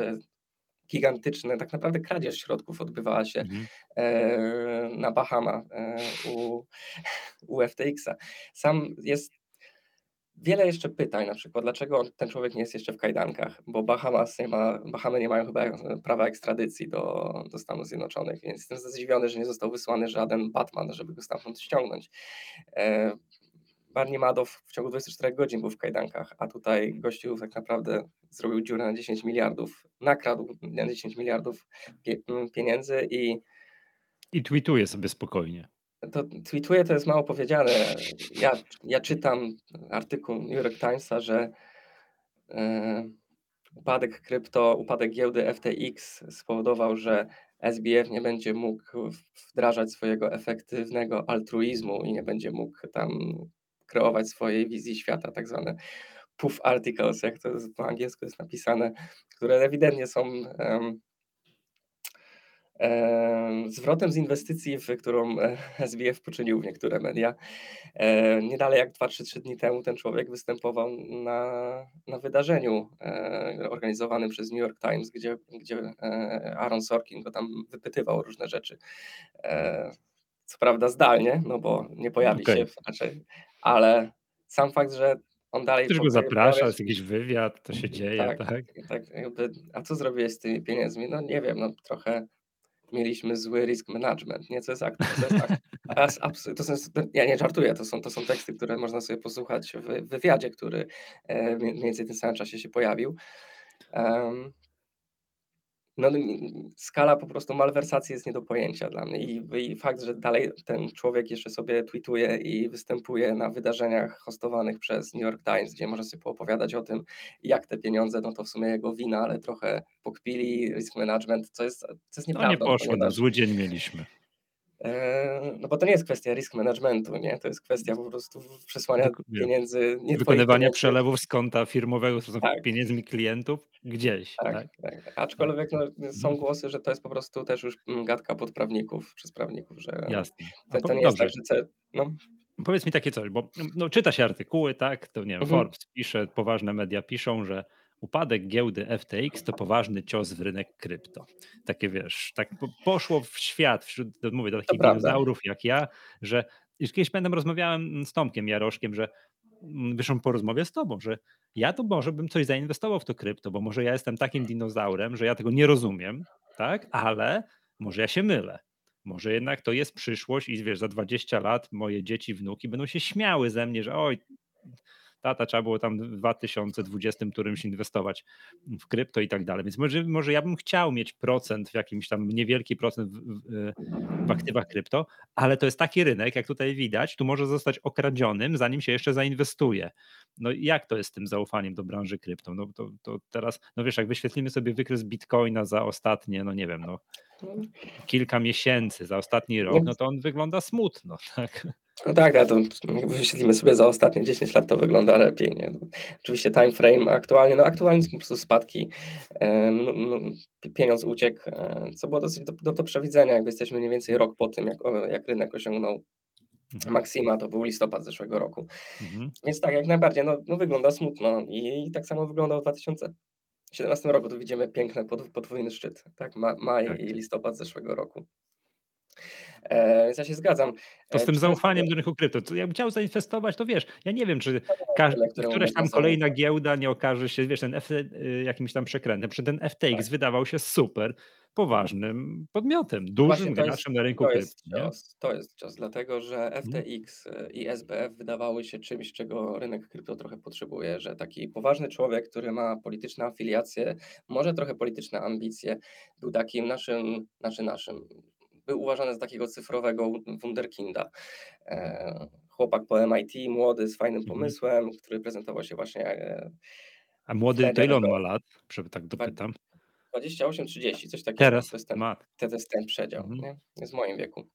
gigantyczne, tak naprawdę kradzież środków odbywała się mhm. na Bahama u, u FTX-a. Sam jest wiele jeszcze pytań, na przykład dlaczego ten człowiek nie jest jeszcze w kajdankach, bo Bahamas nie ma, Bahamy nie mają chyba prawa ekstradycji do, do Stanów Zjednoczonych, więc jestem zdziwiony, że nie został wysłany żaden Batman, żeby go stamtąd ściągnąć. E, Barney Madoff w ciągu 24 godzin był w kajdankach, a tutaj gościu tak naprawdę zrobił dziurę na 10 miliardów, nakradł na 10 miliardów pieniędzy i i tweetuje sobie spokojnie to tweetuję, to jest mało powiedziane. Ja, ja czytam artykuł New York Timesa, że e, upadek krypto, upadek giełdy FTX spowodował, że SBF nie będzie mógł wdrażać swojego efektywnego altruizmu i nie będzie mógł tam kreować swojej wizji świata, tak zwane puff articles, jak to jest po angielsku jest napisane, które ewidentnie są zwrotem z inwestycji, w którą SBF poczynił w niektóre media. Nie dalej jak 2-3 dni temu ten człowiek występował na, na wydarzeniu organizowanym przez New York Times, gdzie, gdzie Aaron Sorkin go tam wypytywał o różne rzeczy. Co prawda zdalnie, no bo nie pojawi okay. się raczej, ale sam fakt, że on dalej Ktoś go zaprasza, jest jakiś wywiad, to się dzieje, tak, tak? tak jakby, a co zrobiłeś z tymi pieniędzmi? No nie wiem, no trochę mieliśmy zły risk management, nie? Co jest, akt, to jest akt, to są, ja nie żartuję, to są, to są teksty, które można sobie posłuchać w wywiadzie, który e, mniej więcej w tym samym czasie się pojawił. Um, no, skala po prostu malwersacji jest nie do pojęcia dla mnie I, i fakt, że dalej ten człowiek jeszcze sobie tweetuje i występuje na wydarzeniach hostowanych przez New York Times, gdzie może sobie poopowiadać o tym, jak te pieniądze, no to w sumie jego wina, ale trochę pokpili, risk management, co jest, co jest nieprawdą. No nie poszło, no, zły dzień mieliśmy. Eee, no bo to nie jest kwestia risk managementu, nie? To jest kwestia po prostu przesłania pieniędzy. Nie Wykonywania przelewów z konta firmowego, z tak. pieniędzmi klientów gdzieś. Tak, tak? tak. Aczkolwiek no, są mhm. głosy, że to jest po prostu też już gadka pod prawników, przez prawników, że Jasne. To, to nie jest tak, że... No. Powiedz mi takie coś, bo no, czyta się artykuły, tak? To nie wiem, mhm. Forbes pisze, poważne media piszą, że Upadek giełdy FTX to poważny cios w rynek krypto. Takie wiesz, tak poszło w świat wśród, mówię, do takich dinozaurów jak ja, że już kiedyś pamiętam, rozmawiałem z Tomkiem Jaroszkiem, że mm, wyszłam po rozmowie z tobą, że ja to może bym coś zainwestował w to krypto, bo może ja jestem takim dinozaurem, że ja tego nie rozumiem, tak, ale może ja się mylę. Może jednak to jest przyszłość i wiesz, za 20 lat moje dzieci, wnuki będą się śmiały ze mnie, że oj, tata, trzeba było tam w 2020 którymś inwestować w krypto i tak dalej. Więc może, może ja bym chciał mieć procent w jakimś tam niewielki procent w, w, w aktywach krypto, ale to jest taki rynek, jak tutaj widać, tu może zostać okradzionym, zanim się jeszcze zainwestuje. No jak to jest z tym zaufaniem do branży krypto? No to, to teraz, no wiesz, jak wyświetlimy sobie wykres Bitcoina za ostatnie, no nie wiem, no kilka miesięcy, za ostatni rok, no to on wygląda smutno, tak? No tak, ale to wyświetlimy sobie za ostatnie 10 lat, to wygląda lepiej. Nie? Oczywiście time frame aktualnie, no aktualnie są po prostu spadki, no, no, pieniądz uciekł, e, co było dosyć do, do, do, przewidzenia, jakby jesteśmy mniej więcej rok po tym, jak, jak rynek osiągnął mhm. maksima, to był listopad zeszłego roku. Mhm. Więc tak, jak najbardziej, no, no wygląda smutno I, i tak samo wyglądał w 2017 roku, tu widzimy piękny podwójny szczyt, tak, Ma, maj tak. i listopad zeszłego roku. E, więc ja się zgadzam. To z e, tym zaufaniem do rynku krypto. To jakbym chciał zainwestować, to wiesz, ja nie wiem, czy któraś tam kolejna giełda nie okaże się, wiesz, ten F, y, jakimś tam przekrętem. Przy ten FTX tak. wydawał się super poważnym podmiotem, dużym graczem na rynku to krypto. Jest cios, to jest cios, dlatego że FTX mhm. i SBF wydawały się czymś, czego rynek krypto trochę potrzebuje, że taki poważny człowiek, który ma polityczne afiliacje, może trochę polityczne ambicje, był takim naszym, znaczy naszym, był uważany za takiego cyfrowego wunderkinda. E, chłopak po MIT, młody, z fajnym mhm. pomysłem, który prezentował się właśnie. E, A młody to ile on ma lat? Żeby tak dopytam. 28-30, coś takiego. Teraz to jest ten, ma. To jest ten przedział, mhm. nie? Jest w moim wieku.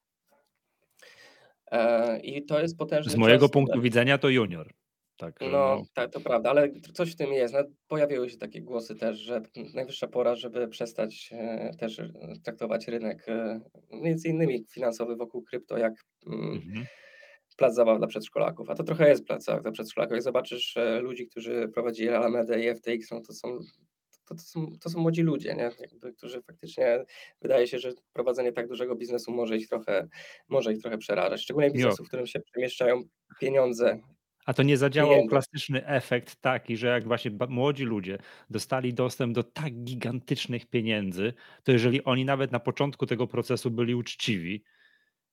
E, I to jest potężny Z mojego punktu widzenia to junior. Tak, no, no. Tak, to prawda, ale coś w tym jest. No, pojawiły się takie głosy też, że najwyższa pora, żeby przestać e, też e, traktować rynek e, między innymi finansowy wokół krypto jak mm, mhm. plac zabaw dla przedszkolaków. A to trochę jest plac zabaw dla przedszkolaków. Jak zobaczysz e, ludzi, którzy prowadzili Alamedę i FTX, no to są to, to, są, to są młodzi ludzie, nie? Jakby, którzy faktycznie wydaje się, że prowadzenie tak dużego biznesu może ich trochę, może ich trochę przerażać. Szczególnie biznesu, w którym się przemieszczają pieniądze a to nie zadziałał klasyczny efekt taki, że jak właśnie młodzi ludzie dostali dostęp do tak gigantycznych pieniędzy, to jeżeli oni nawet na początku tego procesu byli uczciwi,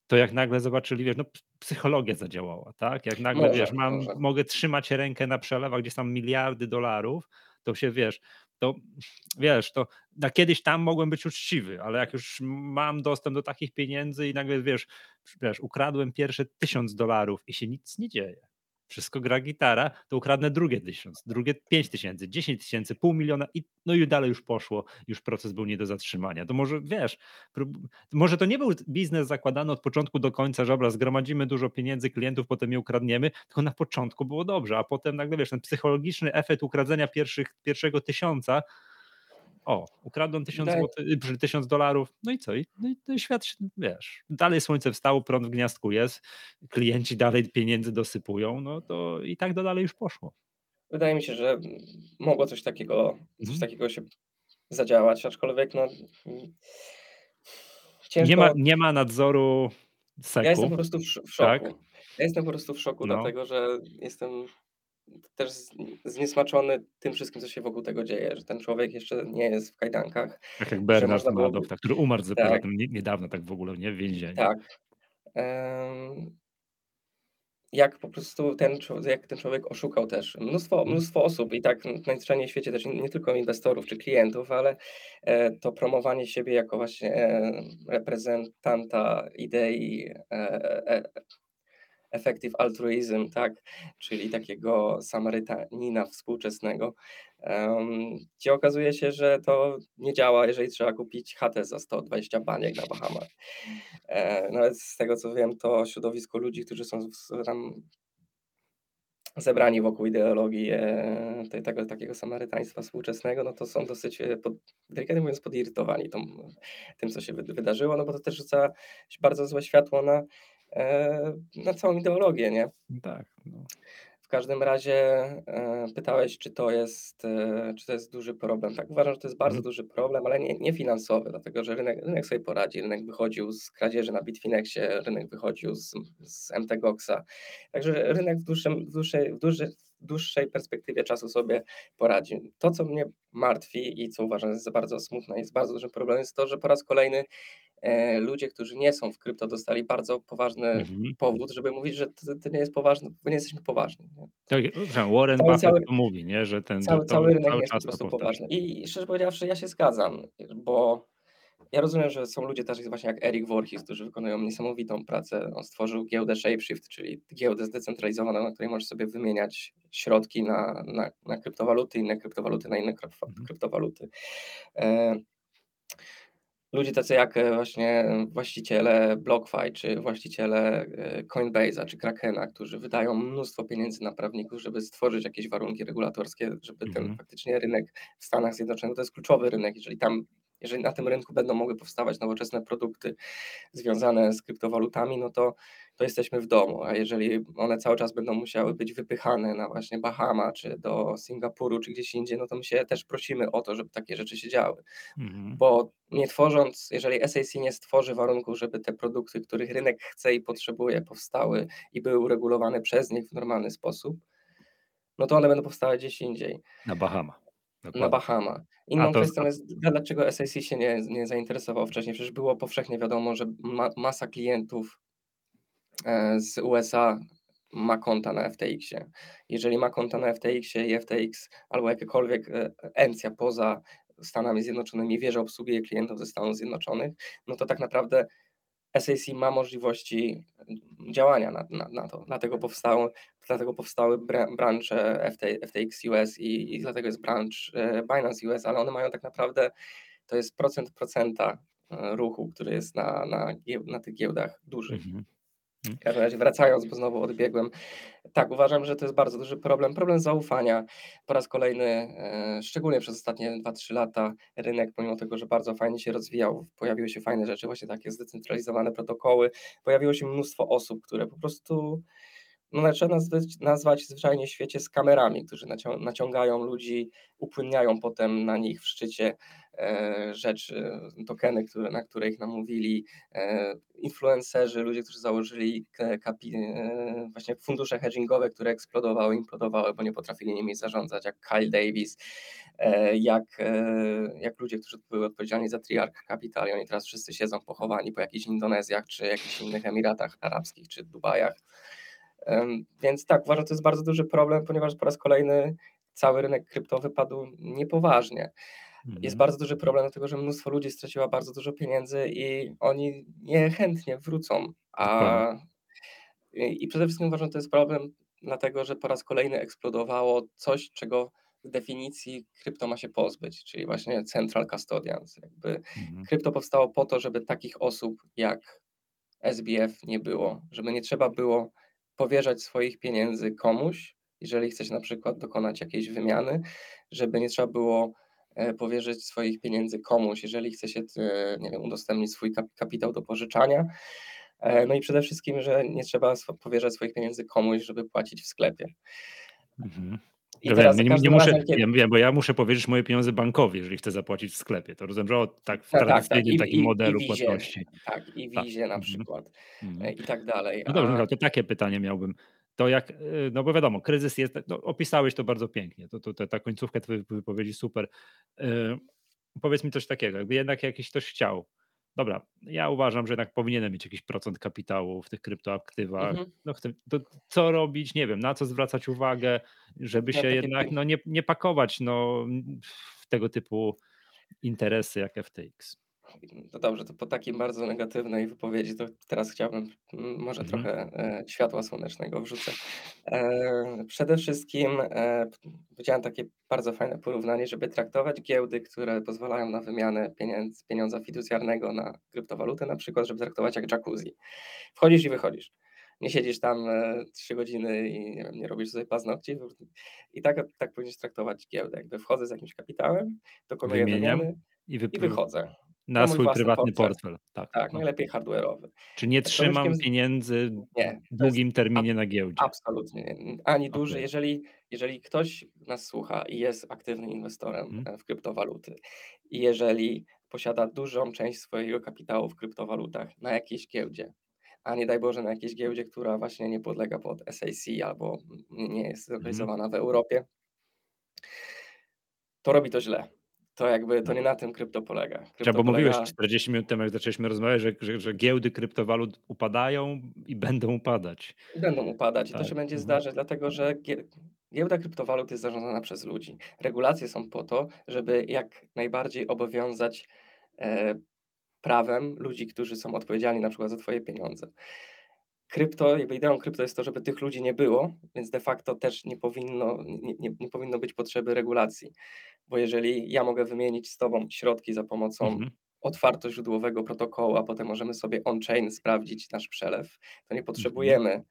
to jak nagle zobaczyli, wiesz, no psychologia zadziałała, tak? Jak nagle, może, wiesz, mam, może. mogę trzymać rękę na przelewach, gdzie są miliardy dolarów, to się, wiesz, to wiesz, to na kiedyś tam mogłem być uczciwy, ale jak już mam dostęp do takich pieniędzy i nagle, wiesz, wiesz ukradłem pierwsze tysiąc dolarów i się nic nie dzieje wszystko gra gitara, to ukradnę drugie tysiąc, drugie pięć tysięcy, dziesięć tysięcy, pół miliona i no i dalej już poszło, już proces był nie do zatrzymania. To może wiesz, może to nie był biznes zakładany od początku do końca, że dobra, zgromadzimy dużo pieniędzy, klientów, potem je ukradniemy, tylko na początku było dobrze, a potem nagle wiesz, ten psychologiczny efekt ukradzenia pierwszych, pierwszego tysiąca o, ukradłem tysiąc, złoty, tysiąc dolarów, no i co? I, no i, no świat, wiesz, dalej słońce wstało, prąd w gniazdku jest, klienci dalej pieniędzy dosypują, no to i tak do dalej już poszło. Wydaje mi się, że mogło coś takiego, coś mhm. takiego się zadziałać, aczkolwiek no ciężko... Nie ma, nie ma nadzoru seku. Ja jestem po prostu w, w szoku. Tak? Ja jestem po prostu w szoku, No. dlatego że jestem też zniesmaczony tym wszystkim, co się wokół tego dzieje, że ten człowiek jeszcze nie jest w kajdankach, Tak jak Bernard Madoff, tak, który umarł tak, niedawno tak w ogóle, nie, w więzieniu. tak. Em, jak po prostu ten jak ten człowiek oszukał też mnóstwo Mhm. mnóstwo osób i tak najzwyczajniej w świecie też nie tylko inwestorów czy klientów, ale, e, to promowanie siebie jako właśnie, e, reprezentanta idei, e e effective altruism, tak, czyli takiego Samarytanina współczesnego, em, gdzie okazuje się, że to nie działa, jeżeli trzeba kupić chatę za 120 baniek na Bahamach. E, nawet z tego co wiem, to środowisko ludzi, którzy są tam zebrani wokół ideologii, e, te tego takiego samarytaństwa współczesnego, no to są dosyć, e, pod delikatnie mówiąc, podirytowani tą tym, co się wyd wydarzyło, no bo to też rzuca bardzo złe światło na, na całą ideologię, nie? Tak, no. W każdym razie, e, pytałeś, czy to jest, e, czy to jest duży problem. Tak, uważam, że to jest bardzo Mhm. duży problem, ale nie nie finansowy, dlatego że rynek rynek sobie poradzi. Rynek wychodził z kradzieży na Bitfinexie, rynek wychodził z z MTGOX-a. Także rynek w dłuższym w dłuższej w duży w dłuższej perspektywie czasu sobie poradzi. To, co mnie martwi i co uważam jest za bardzo smutne, jest bardzo dużym problemem, jest to, że po raz kolejny e, ludzie, którzy nie są w krypto, dostali bardzo poważny Mhm. powód, żeby mówić, że to, to nie jest poważne, bo nie jesteśmy poważni. Nie? Tak, Warren Cały, Buffett cały, mówi, nie, że ten, cały, to cały rynek cały jest po prostu poważny. I szczerze powiedziawszy, ja się zgadzam, bo ja rozumiem, że są ludzie też właśnie jak Eric Voorhees, którzy wykonują niesamowitą pracę. On stworzył giełdę Shapeshift, czyli giełdę zdecentralizowaną, na której możesz sobie wymieniać środki na, na, na kryptowaluty, inne kryptowaluty na inne krypto- Mhm. Ludzie tacy jak e, właśnie właściciele BlockFi, czy właściciele e, Coinbase'a, czy Krakena, którzy wydają mnóstwo pieniędzy na prawników, żeby stworzyć jakieś warunki regulatorskie, żeby ten Mhm. faktycznie rynek w Stanach Zjednoczonych to jest kluczowy rynek, jeżeli tam jeżeli na tym rynku będą mogły powstawać nowoczesne produkty związane z kryptowalutami, no to, to jesteśmy w domu, a jeżeli one cały czas będą musiały być wypychane na właśnie Bahama, czy do Singapuru, czy gdzieś indziej, no to my się też prosimy o to, żeby takie rzeczy się działy Mhm. bo nie tworząc, jeżeli SAC nie stworzy warunków, żeby te produkty, których rynek chce i potrzebuje, powstały i były uregulowane przez nich w normalny sposób, no to one będą powstały gdzieś indziej, Na Bahama. na Dokładnie. Bahama. A Inną to, kwestią jest, dlaczego SAC się nie, nie zainteresował wcześniej. Przecież było powszechnie wiadomo, że ma, masa klientów z USA ma konta na FTX-ie. Jeżeli ma konta na FTX-ie i FTX albo jakiekolwiek e, encja poza Stanami Zjednoczonymi wie, że obsługuje klientów ze Stanów Zjednoczonych, no to tak naprawdę SAC ma możliwości działania na, na, na to. Dlatego powstały, dlatego powstały bra- branże FT, FTX US i, i dlatego jest branch e, Binance US, ale one mają tak naprawdę, to jest procent procenta e, ruchu, który jest na, na, na tych giełdach dużych. mhm. W każdym razie wracając, bo znowu odbiegłem. Tak, uważam, że to jest bardzo duży problem. Problem zaufania. Po raz kolejny, e, szczególnie przez ostatnie 2-3 lata, rynek, pomimo tego, że bardzo fajnie się rozwijał, pojawiły się fajne rzeczy, właśnie takie zdecentralizowane protokoły, pojawiło się mnóstwo osób, które po prostu no, trzeba nazwać, nazwać zwyczajnie świecie z kamerami, którzy nacią- naciągają ludzi, upłynniają potem na nich w szczycie rzeczy, tokeny, które, na które ich namówili, e, influencerzy, ludzie, którzy założyli kapi, e, właśnie fundusze hedgingowe, które eksplodowały, implodowały, bo nie potrafili nimi zarządzać, jak Kyle Davis, e, jak, e, jak ludzie, którzy byli odpowiedzialni za Triarch Capital i oni teraz wszyscy siedzą pochowani po jakichś Indonezjach, czy jakichś innych Emiratach Arabskich, czy Dubajach. Więc tak, uważam, że to jest bardzo duży problem, ponieważ po raz kolejny cały rynek krypto wypadł niepoważnie. Jest Mhm. bardzo duży problem, dlatego że mnóstwo ludzi straciło bardzo dużo pieniędzy i oni niechętnie wrócą. A i i przede wszystkim uważam, że to jest problem, dlatego że po raz kolejny eksplodowało coś, czego w definicji krypto ma się pozbyć, czyli właśnie central custodians. Jakby Mhm. krypto powstało po to, żeby takich osób jak SBF nie było, żeby nie trzeba było powierzać swoich pieniędzy komuś, jeżeli chce się na przykład dokonać jakiejś wymiany, żeby nie trzeba było powierzyć swoich pieniędzy komuś, jeżeli chce się, e, nie wiem, udostępnić swój kap- kapitał do pożyczania. E, No i przede wszystkim, że nie trzeba powierzać swoich pieniędzy komuś, żeby płacić w sklepie. Mhm. I teraz nie, nie każdym muszę, razem, kiedy... wiem, bo ja muszę powierzyć moje pieniądze bankowi, jeżeli chcę zapłacić w sklepie. To rozumiem, że o, tak w tak, tak. tradycyjnym I, takim i, i modelu wizie, płatności. tak, i Tak. wizie na Mhm. przykład e, Mhm. i tak dalej. No dobrze, A to takie pytanie miałbym. To jak, y, no bo wiadomo, kryzys jest, no, opisałeś to bardzo pięknie, to, to, to ta końcówka twojej wypowiedzi super. Y, Powiedz mi coś takiego, jakby jednak jakiś ktoś chciał, dobra, ja uważam, że jednak powinienem mieć jakiś procent kapitału w tych kryptoaktywach, mhm. no chcę, to co robić, nie wiem, na co zwracać uwagę, żeby się jednak no, nie, nie pakować no, w tego typu interesy jak FTX. No dobrze, to po takiej bardzo negatywnej wypowiedzi, to teraz chciałbym mm, może Mhm. trochę e, światła słonecznego wrzucę. E, przede wszystkim e, widziałem takie bardzo fajne porównanie, żeby traktować giełdy, które pozwalają na wymianę pieniędzy, pieniądza fiducjarnego na kryptowalutę, na przykład, żeby traktować jak jacuzzi. Wchodzisz i wychodzisz. Nie siedzisz tam trzy godziny i nie, wiem, nie robisz sobie paznokci. I tak, tak powinieneś traktować giełdę. Jakby wchodzę z jakimś kapitałem, dokonuję wymiany i, i wychodzę. Na swój prywatny portfel. portfel. Tak, Tak, no. najlepiej hardware'owy. Czy nie trzymam pieniędzy Nie, w długim terminie na giełdzie? absolutnie nie. Ani duży, Okej. jeżeli, jeżeli ktoś nas słucha i jest aktywnym inwestorem e, w kryptowaluty i jeżeli posiada dużą część swojego kapitału w kryptowalutach na jakiejś giełdzie, a nie daj Boże na jakiejś giełdzie, która właśnie nie podlega pod SAC albo nie jest Mhm. zlokalizowana w Europie, to robi to źle. To jakby, to Tak. nie na tym krypto polega. Krypto bo mówiłeś polega 40 minut temu, jak zaczęliśmy rozmawiać, że, że, że giełdy kryptowalut upadają i będą upadać. będą upadać i to Tak, się będzie mhm. zdarzać, dlatego że gie- giełda kryptowalut jest zarządzana przez ludzi. Regulacje są po to, żeby jak najbardziej obowiązać e, prawem ludzi, którzy są odpowiedzialni na przykład za twoje pieniądze. Krypto, jakby ideą krypto jest to, żeby tych ludzi nie było, więc de facto też nie powinno, nie, nie, nie powinno być potrzeby regulacji. Bo jeżeli ja mogę wymienić z tobą środki za pomocą Mhm. otwartoźródłowego protokołu, a potem możemy sobie on-chain sprawdzić nasz przelew, to nie potrzebujemy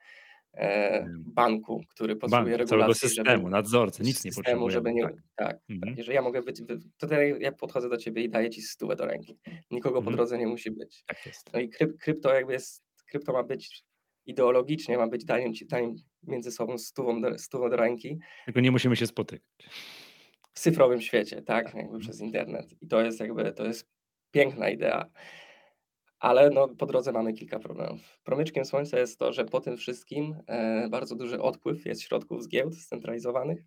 e, Mhm. banku, który potrzebuje Bank, regulacji, systemu, żeby nadzorcy, nic nie systemu, potrzebujemy. żeby nie. Tak. Tak, Mhm. tak. Jeżeli ja mogę być. To tutaj ja podchodzę do ciebie i daję ci stówę do ręki. Nikogo po Mhm. drodze nie musi być. Tak jest. No i kryp, krypto jakby jest. Krypto ma być ideologicznie, ma być daniem daniem między sobą stówą do, stówą do ręki Tylko nie musimy się spotykać. W cyfrowym świecie, tak? Jakby Mhm. przez internet. I to jest jakby to jest piękna idea. Ale no, po drodze mamy kilka problemów. Promyczkiem słońca jest to, że po tym wszystkim e, bardzo duży odpływ jest środków z giełd scentralizowanych.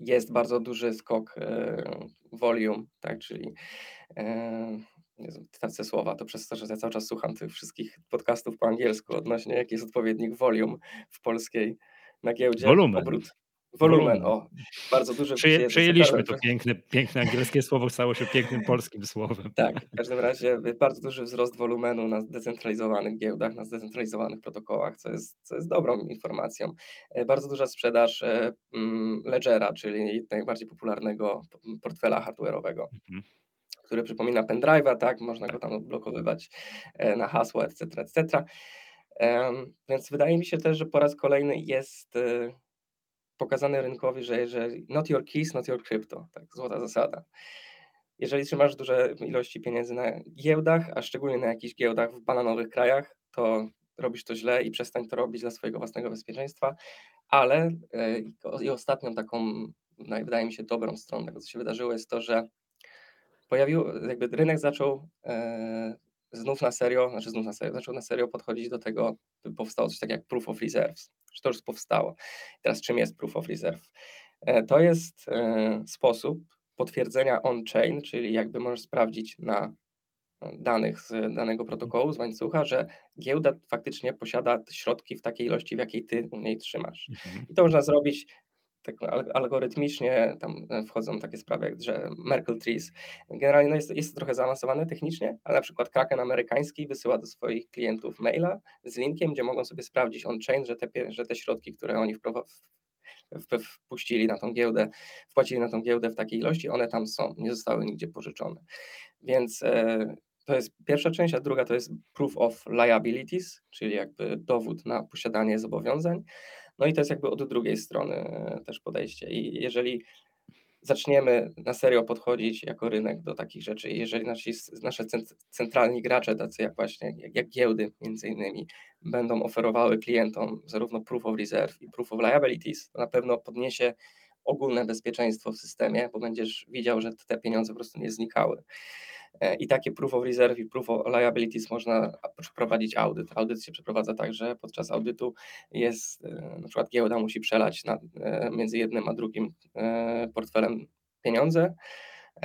Jest bardzo duży skok e, volume, tak, czyli e, tracę słowa, to przez to, że ja cały czas słucham tych wszystkich podcastów po angielsku odnośnie jaki jest odpowiednik volume w polskiej na giełdzie. Wolumen. Obrót. Wolumen, o, bardzo duży. Przyję, jest- przyjęliśmy to piękne, piękne angielskie słowo, stało się pięknym polskim słowem. Tak, w każdym razie bardzo duży wzrost wolumenu na zdecentralizowanych giełdach, na zdecentralizowanych protokołach, co jest, co jest dobrą informacją. E, Bardzo duża sprzedaż e, mm, Ledgera, czyli najbardziej popularnego portfela hardware'owego, Mhm. który przypomina pendrive'a, tak, można go tam odblokowywać e, na hasło, etc., etc. Więc wydaje mi się też, że po raz kolejny jest pokazane rynkowi, że jeżeli not your keys, not your crypto, tak, złota zasada. Jeżeli trzymasz duże ilości pieniędzy na giełdach, a szczególnie na jakichś giełdach w bananowych krajach, to robisz to źle i przestań to robić dla swojego własnego bezpieczeństwa. Ale e, i ostatnią taką, naj- wydaje mi się, dobrą stroną tego, co się wydarzyło, jest to, że pojawił, jakby rynek zaczął e, znów na serio, znaczy znów na serio, zaczął na serio podchodzić do tego, by powstało coś takiego jak Proof of Reserves, że to już powstało. Teraz czym jest Proof of Reserve? E, To jest e, sposób potwierdzenia on-chain, czyli jakby możesz sprawdzić na e, danych z danego protokołu, z łańcucha, że giełda faktycznie posiada środki w takiej ilości, w jakiej ty u niej trzymasz. Mhm. I to można zrobić tak al- algorytmicznie, tam e, wchodzą takie sprawy jak że Merkle Trees. Generalnie no jest, jest to trochę zaawansowane technicznie, ale na przykład Kraken amerykański wysyła do swoich klientów maila z linkiem, gdzie mogą sobie sprawdzić on-chain, że te, że te środki, które oni wpuścili na tą giełdę, wpłacili na tą giełdę w takiej ilości, one tam są, nie zostały nigdzie pożyczone. Więc e, to jest pierwsza część, a druga to jest proof of liabilities, czyli jakby dowód na posiadanie zobowiązań. No i to jest jakby od drugiej strony e, też podejście. I jeżeli zaczniemy na serio podchodzić jako rynek do takich rzeczy, jeżeli nasi, nasze cent- centralni gracze, tacy jak właśnie jak, jak giełdy między innymi, będą oferowały klientom zarówno proof of reserve i proof of liabilities, to na pewno podniesie ogólne bezpieczeństwo w systemie, bo będziesz widział, że te pieniądze po prostu nie znikały. E, I takie proof of reserve i proof of liabilities można przeprowadzić audyt. Audyt się przeprowadza tak, że podczas audytu jest, e, na przykład giełda musi przelać na, e, między jednym a drugim portfelem pieniądze,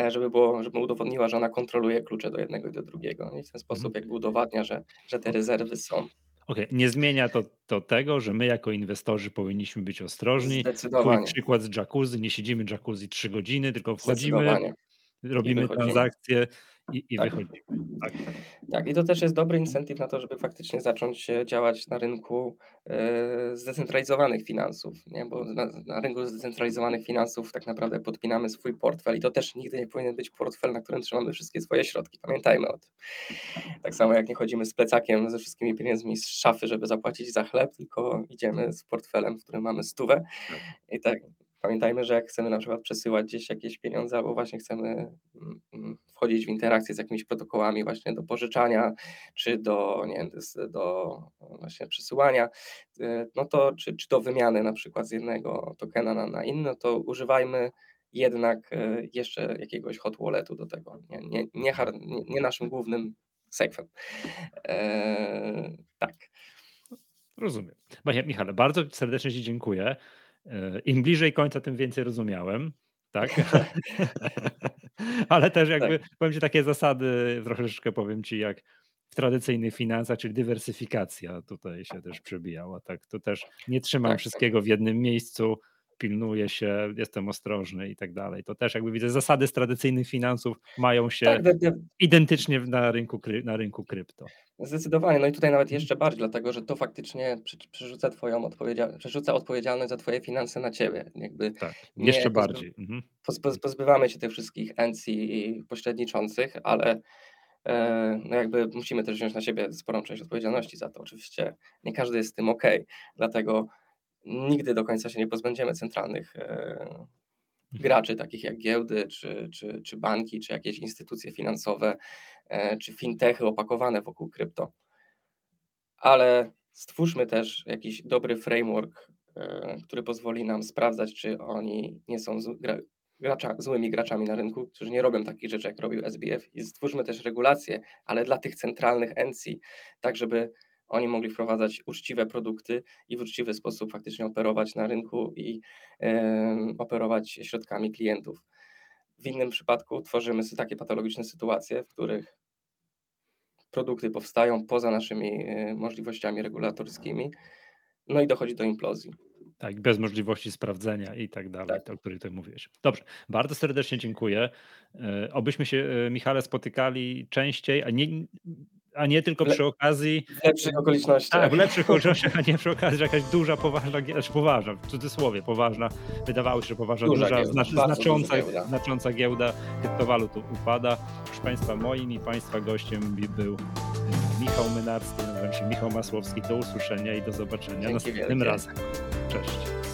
żeby, było, żeby udowodniła, że ona kontroluje klucze do jednego i do drugiego. I w ten sposób mhm. jakby udowadnia, że, że te rezerwy są. Okej, nie zmienia to, to tego, że my jako inwestorzy powinniśmy być ostrożni. Twój przykład z jacuzzi, nie siedzimy w jacuzzi 3 godziny, tylko wchodzimy, robimy transakcje i, i tak. wychodzimy. Tak. tak, i to też jest dobry incentyw na to, żeby faktycznie zacząć działać na rynku e, zdecentralizowanych finansów, nie? bo na, na, rynku zdecentralizowanych finansów tak naprawdę podpinamy swój portfel i to też nigdy nie powinien być portfel, na którym trzymamy wszystkie swoje środki. Pamiętajmy o tym. Tak samo jak nie chodzimy z plecakiem ze wszystkimi pieniędzmi z szafy, żeby zapłacić za chleb, tylko idziemy z portfelem, w którym mamy stówę. Tak. I tak, Pamiętajmy, że jak chcemy na przykład przesyłać gdzieś jakieś pieniądze, albo właśnie chcemy mm, mm, wchodzić w interakcję z jakimiś protokołami właśnie do pożyczania, czy do, nie wiem, do właśnie przesyłania, y, no to czy, czy do wymiany na przykład z jednego tokena na, na inny, to używajmy jednak y, jeszcze jakiegoś hot walletu do tego, nie, nie, nie, nie naszym głównym safe'em. Eee, tak. Rozumiem. Michale, bardzo serdecznie Ci dziękuję. E, Im bliżej końca, tym więcej rozumiałem. Tak. Ale też jakby tak. powiem ci takie zasady, troszeczkę powiem ci, jak w tradycyjnych finansach, czyli dywersyfikacja tutaj się też przebijała. Tak, to też nie trzymam tak, tak. wszystkiego w jednym miejscu, pilnuję się, jestem ostrożny i tak dalej. To też jakby widzę, zasady z tradycyjnych finansów mają się tak, identycznie na rynku, na rynku krypto. Zdecydowanie, no i tutaj nawet jeszcze bardziej, dlatego że to faktycznie przerzuca twoją odpowiedzialność, przerzuca odpowiedzialność za twoje finanse na ciebie. Jakby tak, jeszcze bardziej. Mhm. Pozbywamy się tych wszystkich encji pośredniczących, ale e, no jakby musimy też wziąć na siebie sporą część odpowiedzialności za to. Oczywiście nie każdy jest z tym ok, dlatego nigdy do końca się nie pozbędziemy centralnych e, mhm. graczy, takich jak giełdy, czy, czy, czy banki, czy jakieś instytucje finansowe, e, czy fintechy opakowane wokół krypto. Ale stwórzmy też jakiś dobry framework, e, który pozwoli nam sprawdzać, czy oni nie są gracza, złymi graczami na rynku, którzy nie robią takich rzeczy, jak robił SBF. I stwórzmy też regulacje, ale dla tych centralnych NC, tak żeby oni mogli wprowadzać uczciwe produkty i w uczciwy sposób faktycznie operować na rynku i e, operować środkami klientów. W innym przypadku tworzymy sobie takie patologiczne sytuacje, w których produkty powstają poza naszymi e, możliwościami regulatorskimi, no i dochodzi do implozji. Tak, bez możliwości sprawdzenia i tak dalej, tak. o których tutaj mówiłeś. Dobrze, bardzo serdecznie dziękuję. E, obyśmy się, Michale, spotykali częściej, a nie, a nie tylko przy okazji. W lepszych okolicznościach. Tak, w lepszych okolicznościach, a nie przy okazji, że jakaś duża, poważna, znaczy poważna, w cudzysłowie poważna, wydawało się, że poważna, duża, duża giełda, znacząca, giełda. znacząca giełda kryptowalut upada. Proszę Państwa, moim i Państwa gościem był Michał Mynarski, nazywam się Michał Masłowski. Do usłyszenia i do zobaczenia Dzięki następnym wielkie. razem. Cześć.